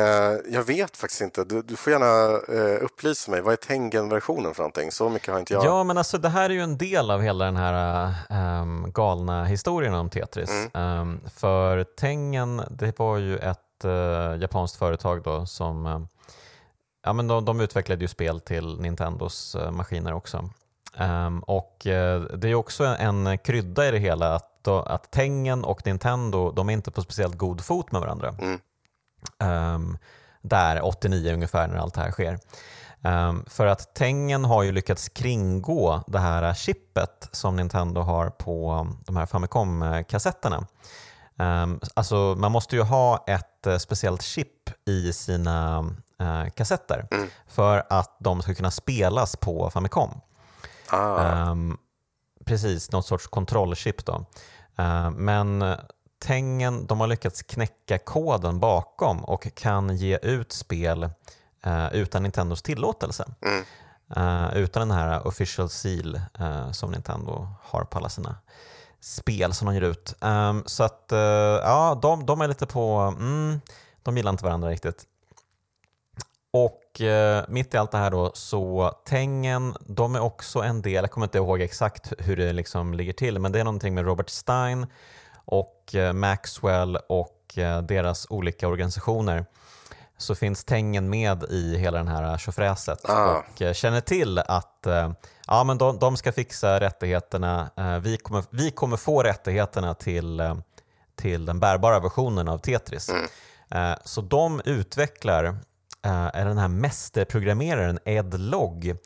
jag vet faktiskt inte. Du, du får gärna eh, upplysa mig. Vad är Tengen-versionen för någonting? Så mycket har inte jag.
Ja, men alltså det här är ju en del av hela den här um, galna historien om Tetris. Mm. Um, för Tengen, det var ju ett uh, japanskt företag då som uh, ja, men de, de, utvecklade ju spel till Nintendos uh, maskiner också. Um, och det är också en, en krydda i det hela att, då, att Tengen och Nintendo de är inte på speciellt god fot med varandra. Mm. Um, där 89 ungefär när allt det här sker. Um, för att Tengen har ju lyckats kringgå det här chippet som Nintendo har på de här Famicom-kassetterna. Um, alltså man måste ju ha ett uh, speciellt chip i sina uh, kassetter mm. för att de ska kunna spelas på Famicom. Ah. Um, precis, något sorts kontrollchip då. Uh, men Tengen de har lyckats knäcka koden bakom och kan ge ut spel uh, utan Nintendos tillåtelse. Mm. Uh, utan den här official seal uh, som Nintendo har på alla sina spel som de ger ut. Um, så att ja, de, de, är lite på, mm, de gillar inte varandra riktigt. Och mitt i allt det här då så Tengen, de är också en del, jag kommer inte ihåg exakt hur det liksom ligger till, men det är någonting med Robert Stein och eh, Maxwell och eh, deras olika organisationer så finns Tengen med i hela den här tjofräset ah. och eh, känner till att ja, men de, de ska fixa rättigheterna. Vi kommer, vi kommer få rättigheterna till, till den bärbara versionen av Tetris. Mm. Så de utvecklar, den här mästerprogrammeraren Ed Logg,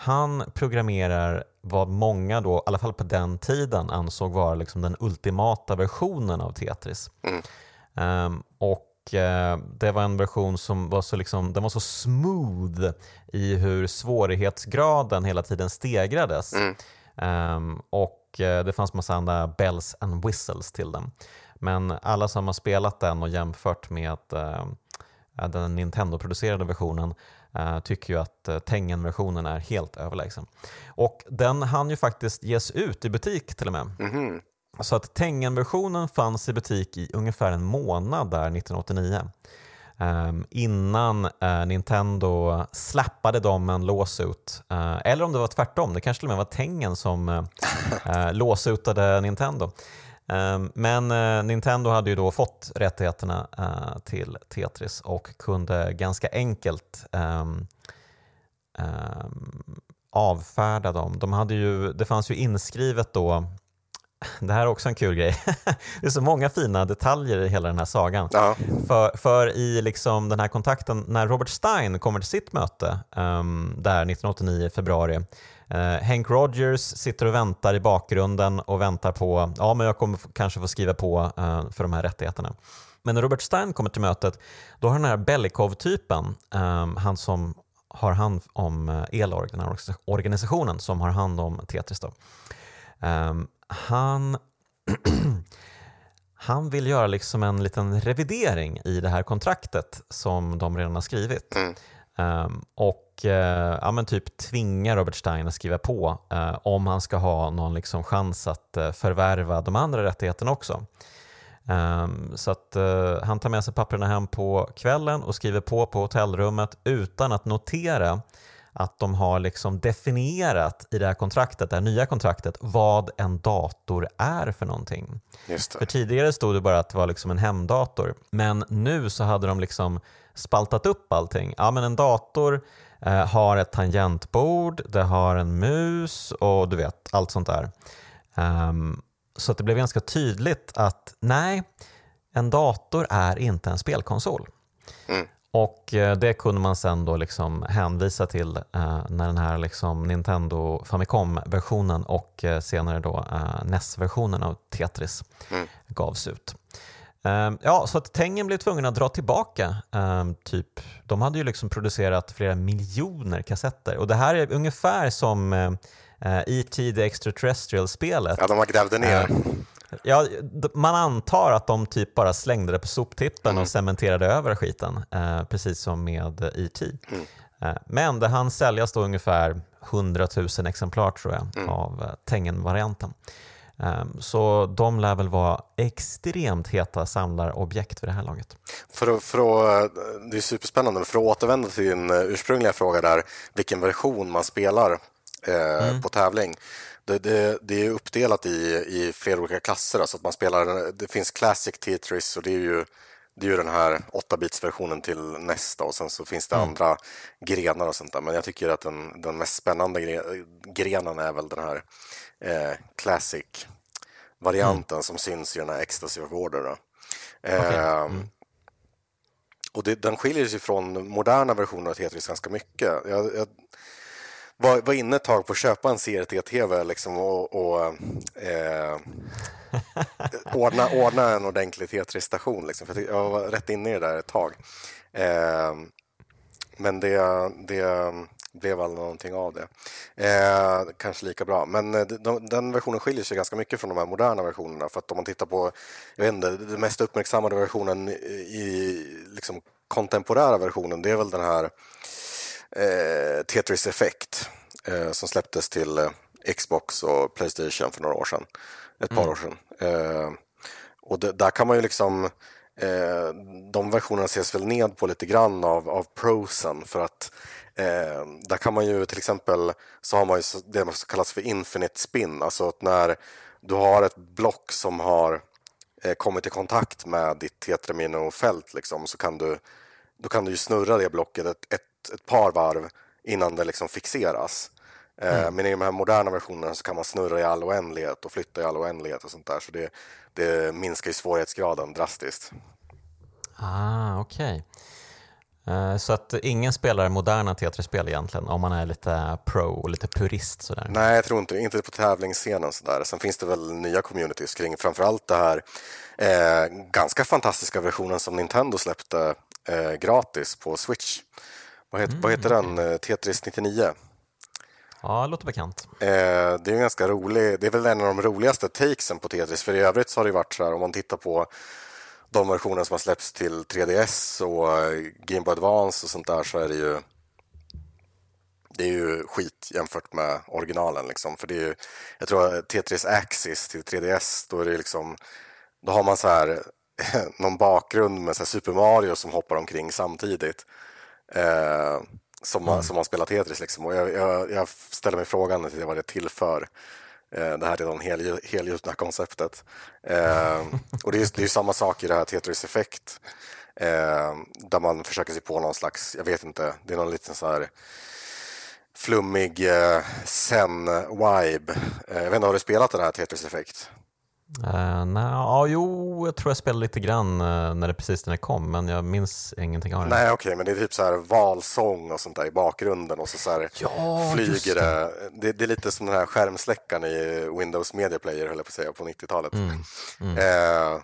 han programmerar vad många då, i alla fall på den tiden, ansåg vara liksom den ultimata versionen av Tetris. Mm. Um, och uh, det var en version som var så, liksom, den var så smooth i hur svårighetsgraden hela tiden stegrades. Mm. Um, och uh, det fanns massa andra bells and whistles till den. Men alla som har spelat den och jämfört med uh, den Nintendo-producerade versionen tycker ju att uh, Tengen-versionen är helt överlägsen. Och den hann ju faktiskt ges ut i butik till och med. Mm -hmm. Så att Tengen-versionen fanns i butik i ungefär en månad där 1989. Um, ehm, innan uh, Nintendo slappade dem en låsut. Uh, eller om det var tvärtom, det kanske till och med var Tengen som uh, låsutade Nintendo. Ehm, men eh, Nintendo hade ju då fått rättigheterna eh, till Tetris och kunde ganska enkelt ehm, ehm, avfärda dem. De hade ju, det fanns ju inskrivet då det här är också en kul grej. [laughs] det är så många fina detaljer i hela den här sagan. Ja. För, för i liksom den här kontakten, när Robert Stein kommer till sitt möte um, där 1989 i februari Uh, Hank Rogers sitter och väntar i bakgrunden och väntar på, ja men jag kommer kanske få skriva på uh, för de här rättigheterna. Men när Robert Stein kommer till mötet, då har den här Belikov-typen, um, han som har hand om eh, Elorg, den här organisationen som har hand om Tetris. Då. Um, han, [clears throat] han vill göra liksom en liten revidering i det här kontraktet som de redan har skrivit. Mm. Um, och uh, ja, men typ tvinga Robert Stein att skriva på uh, om han ska ha någon liksom chans att uh, förvärva de andra rättigheterna också. Um, så att han tar med sig papperna hem på kvällen och skriver på på hotellrummet utan att notera att de har liksom definierat i det här kontraktet, det här nya kontraktet, vad en dator är för någonting. För tidigare stod det bara att det var liksom en hemdator, men nu så hade de liksom spaltat upp allting. Ja, men en dator eh, har ett tangentbord, det har en mus och du vet, allt sånt där. Um, så att det blev ganska tydligt att nej, en dator är inte en spelkonsol. Mm. Och eh, det kunde man sen då liksom hänvisa till eh, när den här liksom Nintendo Famicom-versionen och eh, senare då eh, NES-versionen av Tetris mm. gavs ut. Ehm, ja, så att Tengen blev tvungen att dra tillbaka. Ehm, typ, de hade ju liksom producerat flera miljoner kassetter och det här är ungefär som E.T. Eh, e the Extraterrestrial-spelet.
Ja, de har grävde ner. Eh,
ja, man antar att de typ bara slängde det på soptippen mm. och cementerade över skiten, eh, precis som med E.T. Mm. Men det hann säljas då ungefär 100 000 exemplar tror jag mm. av Tengen-varianten. Så de lär väl vara extremt heta samlarobjekt vid det här laget.
För att, för att, det är superspännande, för att återvända till din ursprungliga fråga där, vilken version man spelar eh, mm. på tävling. Det, det, det, är uppdelat i, i flera olika klasser. Alltså att man spelar, det finns Classic Tetris och det är ju, det är ju den här 8-bits-versionen till nästa och sen så finns det mm. andra grenar och sånt där. Men jag tycker att den, den mest spännande gre, grenen är väl den här eh, Classic-varianten mm. som syns i den här Ecstasy of Order. Eh, okay. mm. Och det, den skiljer sig från moderna versioner av Tetris ganska mycket. Jag, jag, var, var inne ett tag på att köpa en CRT-TV liksom och, och eh, [laughs] ordna, ordna en ordentlig T3-station. Liksom, för jag var rätt inne i det där ett tag. Eh, men det, det blev aldrig någonting av det. Eh, kanske lika bra. Men eh, de, den versionen skiljer sig ganska mycket från de här moderna versionerna. För att om man tittar på jag vet inte, den mest uppmärksammade versionen i liksom, kontemporära versionen, det är väl den här eh, Tetris Effect eh, som släpptes till eh, Xbox och Playstation för några år sedan. Ett par mm. år sedan. Eh, och det, där kan man ju liksom eh, de versionerna ses väl ned på lite grann av, av prosen för att eh, där kan man ju till exempel så har man ju det som kallas för infinite spin, alltså att när du har ett block som har eh, kommit i kontakt med ditt tetramino-fält liksom, så kan du, då kan du ju snurra det blocket ett, ett ett par varv innan det liksom fixeras. Eh, mm. Men i de här moderna versionerna så kan man snurra i all oändlighet och flytta i all oändlighet och sånt där. Så det, det minskar ju svårighetsgraden drastiskt.
Ah, okej. Okay. Eh, så att ingen spelar moderna Tetris-spel egentligen om man är lite pro och lite purist sådär?
Nej, jag tror inte Inte på tävlingsscenen sådär. Sen finns det väl nya communities kring framförallt det här eh, ganska fantastiska versionen som Nintendo släppte eh, gratis på Switch. Vad heter, mm, vad heter den? Eh, Tetris 99?
Ja, det låter bekant.
Eh, det är ganska rolig, det är väl en av de roligaste takesen på Tetris, för i övrigt så har det varit så här om man tittar på de versioner som har släppts till 3DS och eh, Game Boy Advance och sånt där så är det ju det är ju skit jämfört med originalen liksom. För det är ju, jag tror Tetris Axis till 3DS, då är det liksom då har man så här [laughs] någon bakgrund med så Super Mario som hoppar omkring samtidigt eh, som, mm. som har spelat Tetris. Liksom. Och jag, jag, jag ställer mig frågan till vad det tillför eh, det här redan hel, helgjutna konceptet. Eh, [laughs] och det är, det är samma sak i det här Tetris Effect eh, där man försöker sig på någon slags, jag vet inte, det är någon liten så här flummig eh, zen-vibe. Eh, jag vet inte, har du spelat det här Tetris Effect?
Uh, nej, ja, jo, jag tror jag spelade lite grann uh, när det precis när det kom, men jag minns ingenting av det.
Nej, okej, okay, men det är typ så här valsång och sånt där i bakgrunden och så, så här ja, flyger det. det. det. är lite som den här skärmsläckaren i Windows Media Player, höll jag på att säga, på 90-talet. Mm, mm. uh,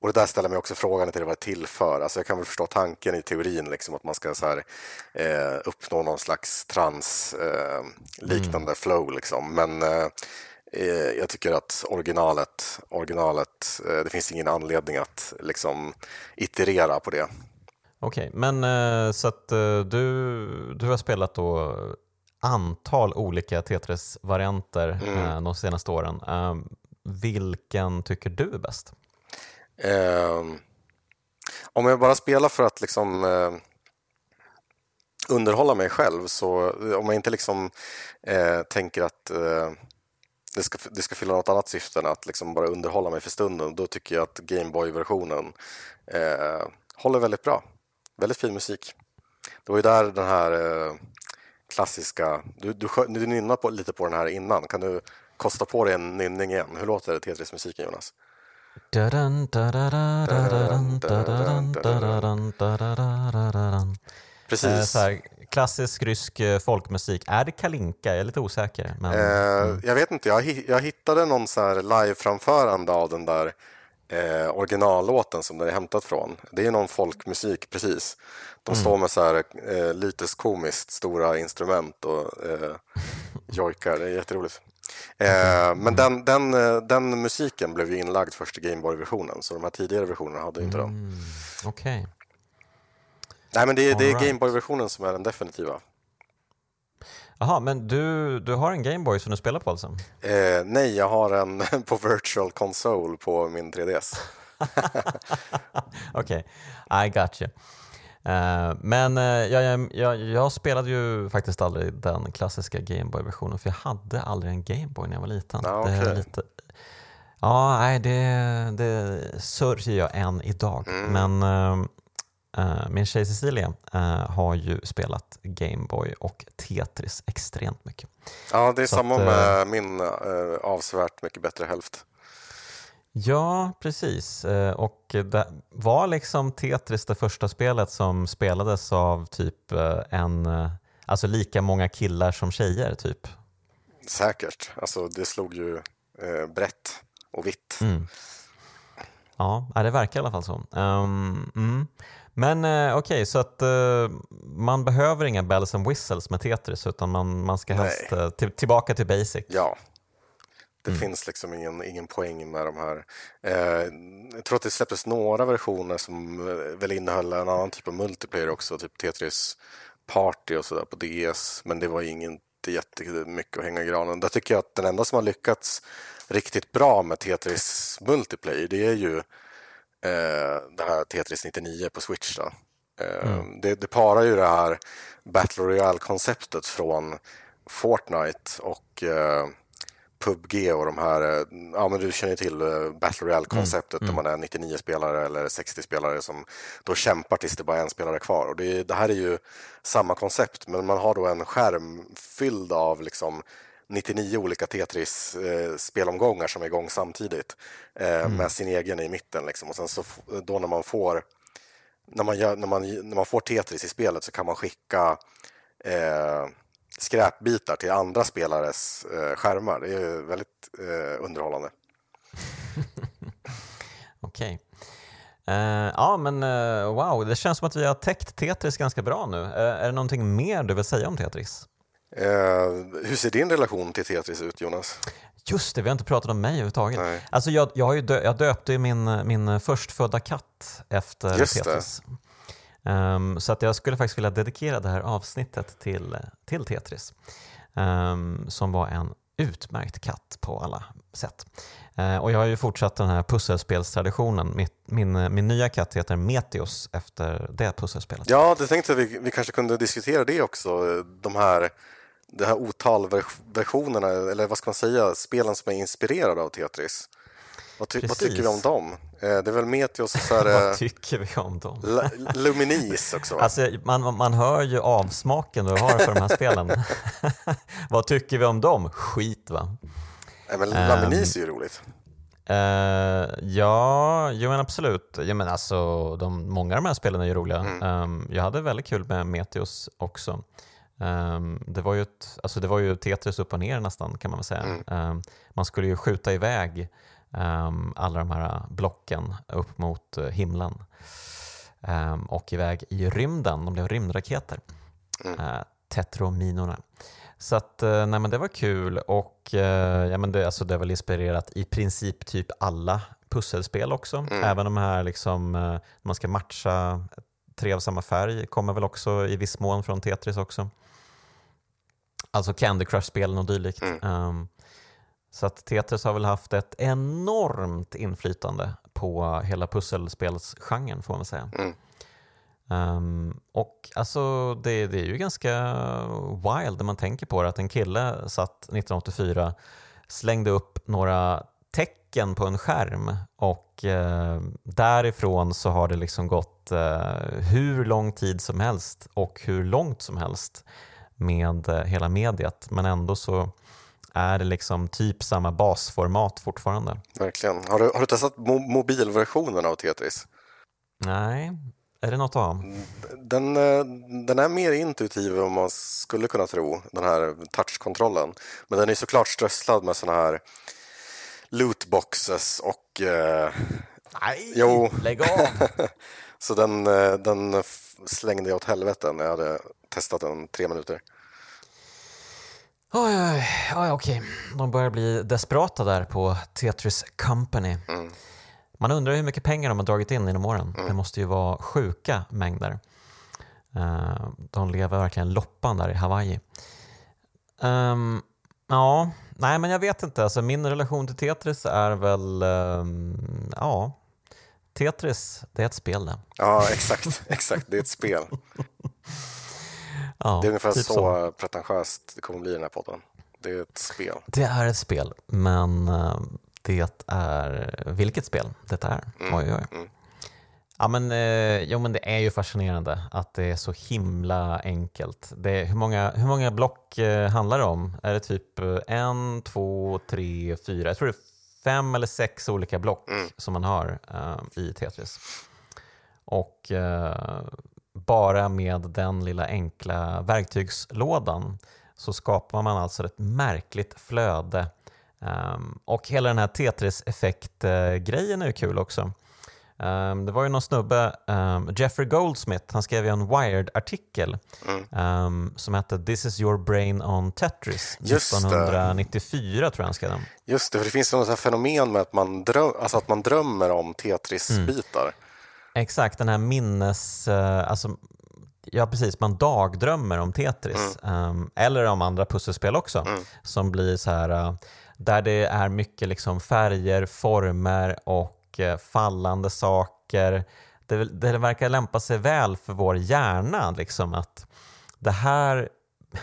Och det där ställer mig också frågan till vad det tillför. Alltså jag kan väl förstå tanken i teorin, liksom, att man ska så här, eh, uppnå någon slags trans-liknande eh, mm. flow. Liksom. Men eh, jag tycker att originalet, originalet eh, det finns ingen anledning att liksom, iterera på det.
Okej, okay, men eh, så att du, du har spelat då antal olika Tetris-varianter mm. de senaste åren. Vilken tycker du är bäst?
Eh, om jag bara spelar för att liksom eh, underhålla mig själv så om jag inte liksom eh, tänker att eh, det, ska, det ska fylla något annat syfte än att liksom bara underhålla mig för stunden då tycker jag att Gameboy-versionen eh, håller väldigt bra. Väldigt fin musik. Det var ju där den här eh, klassiska... Du, du, du nynnade på, lite på den här innan. Kan du kosta på dig en nynning igen? Hur låter Tetris-musiken, Jonas?
Precis. Så klassisk rysk folkmusik. Är det Kalinka? Jag är lite osäker. Men,
eh, mm. Jag vet inte. Jag, jag hittade någon så här live-framförande av den där eh, originallåten som den är hämtat från. Det är någon folkmusik, precis. De står med så här eh, lite komiskt stora instrument och eh, [laughs] jojkar. Det är jätteroligt. Eh, men den, den, eh, den musiken blev ju inlagd först i Gameboy-versionen så de här tidigare versionerna hade ju inte mm, den.
Okej. Okay.
Nej, men det, det är right. Gameboy-versionen som är den definitiva.
Jaha, men du, du har en Gameboy som du spelar på alltså?
Eh, nej, jag har en [laughs] på Virtual Console på min 3DS. [laughs]
Okej, okay. I got you. Uh, men uh, jag, jag, jag, spelade ju faktiskt aldrig den klassiska Gameboy-versionen för jag hade aldrig en Gameboy när jag var liten.
Ja, okay. det lite,
ja nej, det, det sörjer jag än idag. Mm. Men uh, min tjej Cecilia har ju spelat Gameboy och Tetris extremt mycket.
Ja, det är Så samma att, med min avsevärt mycket bättre hälft.
Ja, precis. Eh, och det var liksom Tetris det första spelet som spelades av typ eh, en, eh, alltså lika många killar som tjejer typ?
Säkert. Alltså det slog ju eh, brett och vitt. Mm.
Ja, det verkar i alla fall så. Um, mm. Men eh, okej, okay, så att eh, man behöver inga bells and whistles med Tetris utan man, man ska helst eh, tillbaka till basic?
Ja, det mm. finns liksom ingen, ingen poäng med de här. Eh, jag tror att det släpptes några versioner som eh, väl innehöll en annan typ av multiplayer också, typ Tetris Party och sådär på DS, men det var inte jättemycket att hänga i granen. Där tycker jag att den enda som har lyckats riktigt bra med Tetris multiplayer, det är ju det här Tetris 99 på Switch. Då. Eh, mm. det, det parar ju det här Battle Royale-konceptet från Fortnite och eh, PubG och de här, eh, ja men du känner till eh, Battle Royale-konceptet mm. mm. där man är 99 spelare eller 60 spelare som då kämpar tills det bara är en spelare kvar. Och det, det här är ju samma koncept men man har då en skärm fylld av liksom 99 olika Tetris-spelomgångar eh, som är igång samtidigt eh, mm. med sin egen i mitten. Liksom. Och sen så då när man får när man, gör, när, man, när man får Tetris i spelet så kan man skicka eh, skräpbitar till andra spelares eh, skärmar. Det är väldigt eh, underhållande. [laughs]
Okej. Okay. Uh, eh, ja, men uh, wow, det känns som att vi har täckt Tetris ganska bra nu. Uh, är det någonting mer du vill säga om Tetris?
Hur ser din relation till Tetris ut, Jonas?
Just det, vi har inte pratat om mig överhuvudtaget. Nej. Alltså jag, jag, har dö jag döpte min, min förstfödda katt efter Just Tetris. Um, så att jag skulle faktiskt vilja dedikera det här avsnittet till, till Tetris, um, som var en utmärkt katt på alla sätt. Uh, och jag har ju fortsatt den här pusselspelstraditionen. Min, min, min nya katt heter Meteos efter det pusselspelet.
Ja, det tänkte vi, vi kanske kunde diskutera det också. De här, de här otalversionerna, eller vad ska man säga, spelen som är inspirerade av Tetris. Vad, ty vad, tycker vi om dem? Eh, det är väl Meteos så här, [laughs]
Vad tycker vi om dem?
Luminis också.
Alltså, man, man hör ju avsmaken du har för de här [laughs] spelen. [laughs] vad tycker vi om dem? Skit va?
Nej, men Luminis um, är ju roligt.
Uh, ja, jo men absolut. Ja, men alltså, de, många av de här spelen är ju roliga. Mm. Um, jag hade väldigt kul med Meteos också. Um, det, var ju ett, alltså det var ju Tetris upp och ner nästan kan man väl säga. Mm. Um, man skulle ju skjuta iväg um, alla de här blocken upp mot uh, himlen um, och iväg i rymden. De blev rymdraketer, mm. uh, tetrominorna. Så att, nej, men det var kul och uh, ja, men det, alltså, det väl inspirerat i princip typ alla pusselspel också. Mm. Även de här liksom, uh, man ska matcha tre av samma färg kommer väl också i viss mån från Tetris också. Alltså Candy Crush-spelen och dylikt. Mm. Um, så att Tetris har väl haft ett enormt inflytande på hela pusselspelsgenren får man säga. Mm. Um, och alltså det, det, är ju ganska wild när man tänker på det att en kille satt 1984, slängde upp några tecken på en skärm och uh, därifrån så har det liksom gått uh, hur lång tid som helst och hur långt som helst med uh, hela mediet men ändå så är det liksom typ samma basformat fortfarande.
Verkligen. Har du, har du testat mo mobilversionen av Tetris?
Nej, är det något att ha?
Den, eh, den är mer intuitiv än man skulle kunna tro, den här touchkontrollen. Men den är såklart strösslad med såna här lootboxes och... Eh,
Nej, jo. lägg av! [laughs]
Så den, eh, den slängde jag åt helvete när jag hade testat den tre minuter.
Oj, oj, oj, okej. De börjar bli desperata där på Tetris Company. Mm. Man undrar hur mycket pengar de har dragit in genom åren. Mm. Det måste ju vara sjuka mängder. Uh, de lever verkligen loppan där i Hawaii. Um, ja, nej men jag vet inte. Alltså, min relation till Tetris är väl, um, ja, Tetris, det är ett spel det.
Ja, exakt. [laughs] exakt. Det är ett spel. [laughs] Ja, det är ungefär typ så, så pretentiöst det kommer bli i den här podden. Det är ett spel.
Det är ett spel, men eh, det är vilket spel det är. Mm. Oj, oj. Mm. Ja, men, eh, jo, men det är ju fascinerande att det är så himla enkelt. Det, hur, många, hur många block eh, handlar det om? Är det typ en, två, tre, fyra? Jag tror det är fem eller sex olika block mm. som man har eh, i Tetris. Och bara med den lilla enkla verktygslådan så skapar man alltså ett märkligt flöde. Um, och hela den här Tetris-effekt-grejen är ju kul också. Um, det var ju någon snubbe, um, Jeffrey Goldsmith, han skrev ju en Wired-artikel mm. som hette “This is your brain on Tetris” Just 1994 tror jag han skrev den.
Just det, för det finns något fenomen med att man, dröm, alltså att man drömmer om Tetris-bitar. Mm.
Exakt, den här minnes... Uh, alltså, ja, precis. Man dagdrömmer om Tetris. Mm. Um, eller om andra pusselspel också. Mm. Som blir så här... Uh, där det är mycket liksom färger, former och uh, fallande saker. Det, det verkar lämpa sig väl för vår hjärna. Liksom, att det här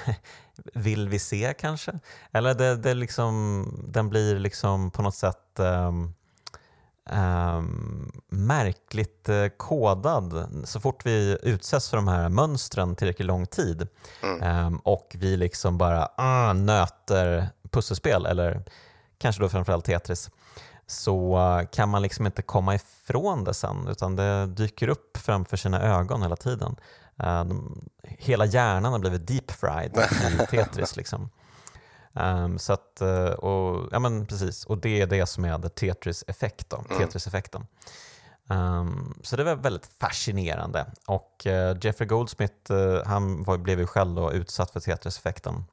[laughs] vill vi se kanske? Eller det, det liksom, den blir liksom på något sätt um, um, märkligt uh, kodad så fort vi utsätts för de här mönstren tillräckligt lång tid mm. um, och vi liksom bara uh, nöter pusselspel eller kanske då framförallt Tetris så uh, kan man liksom inte komma ifrån det sen utan det dyker upp framför sina ögon hela tiden. De, hela hjärnan har blivit deep fried [laughs] i Tetris. Liksom. Um, så att, eh, och, ja, men precis. och det är det som är Tetris-effekt, mm. Tetris-effekten. Um, så det var väldigt fascinerande. Och uh, Jeffrey Goldsmith uh, han var, blev ju själv då utsatt för Tetris-effekten.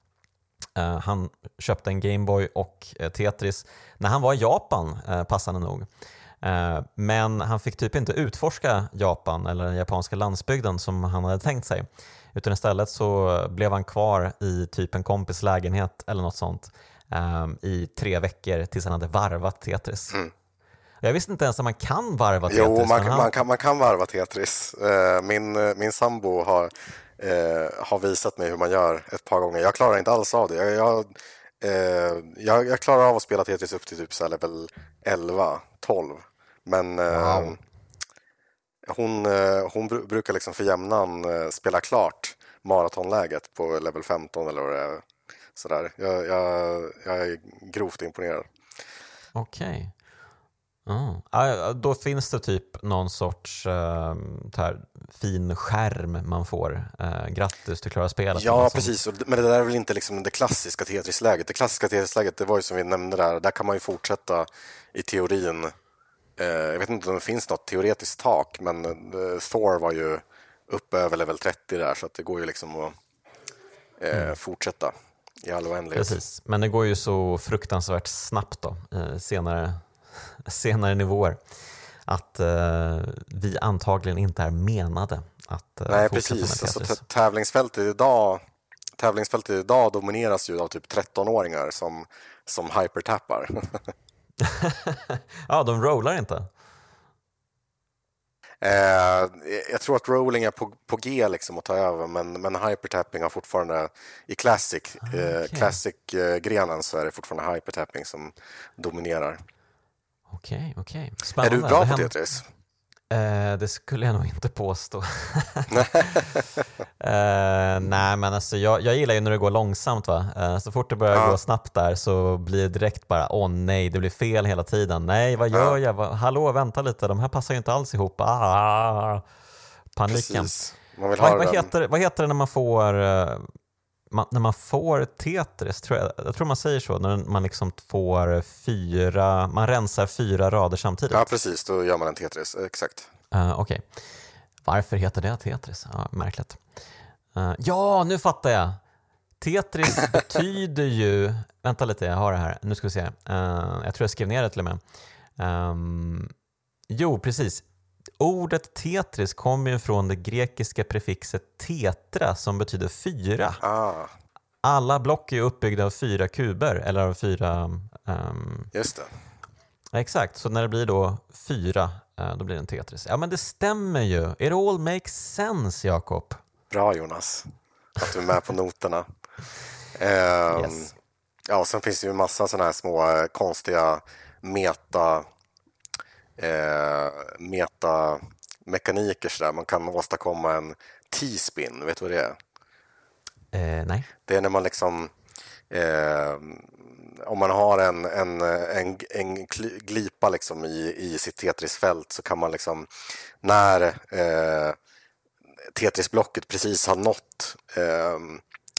Uh, han köpte en Gameboy och Tetris när han var i Japan, passande nog. Men han fick typ inte utforska Japan eller den japanska landsbygden som han hade tänkt sig. Utan istället så blev han kvar i typ en kompis lägenhet eller något sånt um, i tre veckor tills han hade varvat Tetris. Mm. Jag visste inte ens att man kan varva Tetris.
Jo, man, han... man, kan, man kan varva Tetris. Uh, min, eh, min sambo har, uh, har visat mig hur man gör ett par gånger. Jag klarar inte alls av det. Jag, jag, uh, jag, jag klarar av att spela Tetris upp till typ så level 11, 12. Men wow hon, eh, hon brukar liksom för jämnan eh, spela klart maratonläget på level 15 eller vad det är. Sådär. Jag, jag, jag är grovt imponerad.
Okej. Okay. Mm. Ah, då finns det typ någon sorts uh, här fin skärm man får. Uh, grattis, du klarar spelet.
Ja, precis. Men det där är väl inte liksom det klassiska Tetris-läget. Det klassiska Tetris-läget, det var ju som vi nämnde där, där kan man ju fortsätta i teorin. Uh, jag vet inte om det finns något teoretiskt tak, men Thor var ju uppe över level 30 där, så det går ju liksom att mm. fortsätta i all oändlighet.
Precis, men det går ju så fruktansvärt snabbt då, senare [laughs] senare nivåer att eh, vi antagligen inte är menade att eh,
Nej, precis. Alltså, tävlingsfältet idag tävlingsfältet idag domineras ju av typ 13-åringar som, som hypertappar. [laughs] [laughs]
ja, de rollar inte.
Eh, jag tror att rolling är på, på G liksom att ta över, men, men hypertapping har fortfarande i classic, ah, okay. eh, classic-grenen så är det fortfarande hypertapping som dominerar.
Okej, okej.
Är du bra på Tetris?
Eh, det skulle jag nog inte påstå. [laughs] eh, nej, men alltså jag, jag gillar ju när det går långsamt. Va? Eh, så fort det börjar ja. gå snabbt där så blir det direkt bara åh nej, det blir fel hela tiden. Nej, vad gör ja. jag? Va? Hallå, vänta lite, de här passar ju inte alls ihop. Ah, paniken. Precis.
vad,
vad, heter, vad heter det när man får eh, man, när man får Tetris, tror jag, jag tror man säger så, när man liksom får fyra, man rensar fyra rader samtidigt.
Ja, precis, då gör man en Tetris, exakt.
Uh, Okej. Okay. Varför heter det Tetris? Ja, märkligt. Uh, ja, nu fattar jag! Tetris [laughs] betyder ju, vänta lite, jag har det här, nu ska vi se. Uh, jag tror jag skrev ner det till och med. Um, jo, precis. Ordet Tetris kommer ju från det grekiska prefixet tetra som betyder fyra.
Ah.
Alla block är uppbyggda av fyra kuber, eller av fyra... Um...
Just
det. Exakt, så när det blir då fyra, uh, då blir det en Tetris. Ja men det stämmer ju. It all makes sense, Jakob.
Bra Jonas, att du är med på noterna. Um, yes. Ja, och sen finns det ju massa sådana här små eh, konstiga meta eh, metamekaniker sådär. Man kan åstadkomma en T-spin, vet du vad det är?
Eh, nej.
Det är när man liksom eh, om man har en, en, en, en glipa liksom i, i sitt Tetrisfält så kan man liksom när eh, Tetrisblocket precis har nått eh,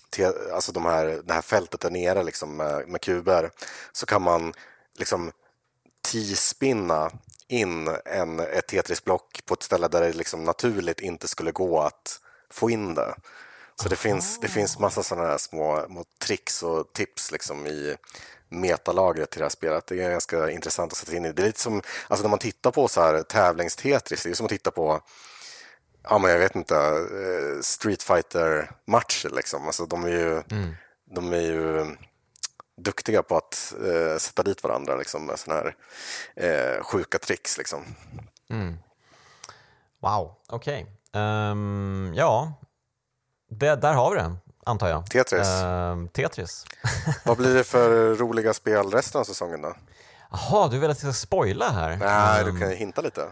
te, alltså de här, det här fältet där nere liksom med, med kuber så kan man liksom T-spinna in en, ett Tetris-block på ett ställe där det liksom naturligt inte skulle gå att få in det. Så det finns, det finns massa sådana här små, små tricks och tips liksom i metalagret till det här spelet. Det är ganska intressant att sätta in i. Det är lite som, alltså när man tittar på så här tävlings-Tetris, det är som att titta på ja, men jag vet inte, eh, Street Fighter-matcher liksom. Alltså de är ju, mm. de är ju duktiga på att eh, sätta dit varandra liksom, med sådana här eh, sjuka tricks. Liksom.
Mm. Wow, okej. Okay. Um, ehm, ja, det, där har vi det, antar jag.
Tetris.
Uh, Tetris. [laughs]
Vad blir det för roliga spel resten av säsongen då?
Jaha, du vill att jag ska spoila här?
Nej, um, du kan hinta lite.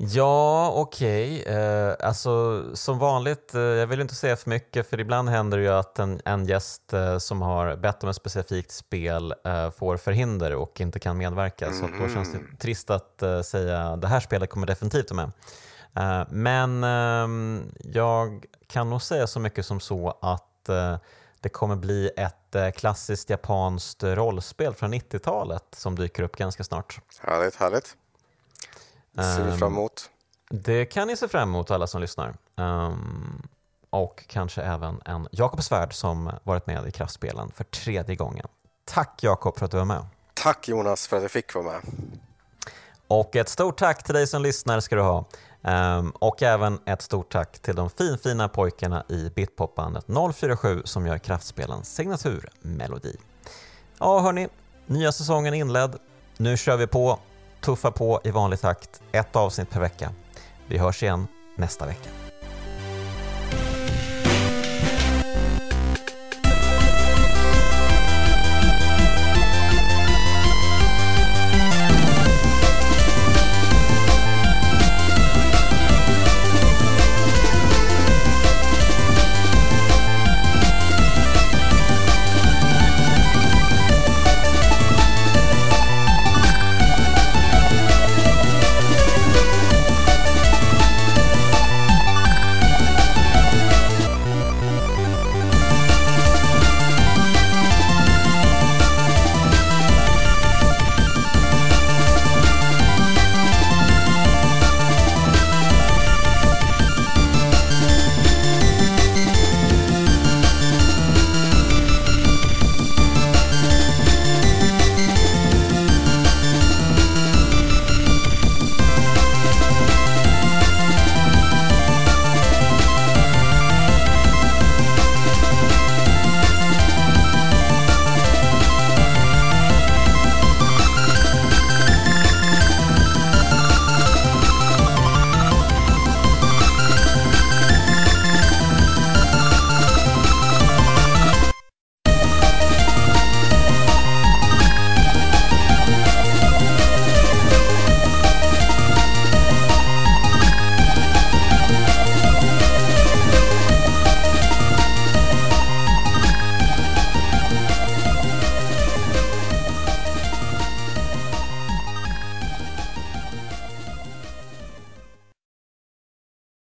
Ja, okej. Okay. Eh, alltså, som vanligt, eh, jag vill inte säga för mycket för ibland händer det ju att en, en gäst eh, som har bett om ett specifikt spel eh, får förhinder och inte kan medverka. Mm. Så då känns det trist att eh, säga det här spelet kommer definitivt med. Eh, men ehm, jag kan nog säga så mycket som så att det kommer bli ett klassiskt japanskt rollspel från 90-talet som dyker upp ganska snart.
Härligt, härligt. Ser vi fram emot.
Ehm, det kan ni se fram emot alla som lyssnar. Um, och kanske även en Jakob Svärd som varit med i Kraftspelen för tredje gången. Tack Jakob för att du var med.
Tack Jonas för att jag fick vara med.
Och ett stort tack till dig som lyssnar ska du ha. Um, och även ett stort tack till de finfina pojkarna i Bitpopbandet 047 som gör Kraftspelens signaturmelodi. Ja hörni, nya säsongen inledd. Nu kör vi på tuffa på i vanlig takt, ett avsnitt per vecka. Vi hörs igen nästa vecka.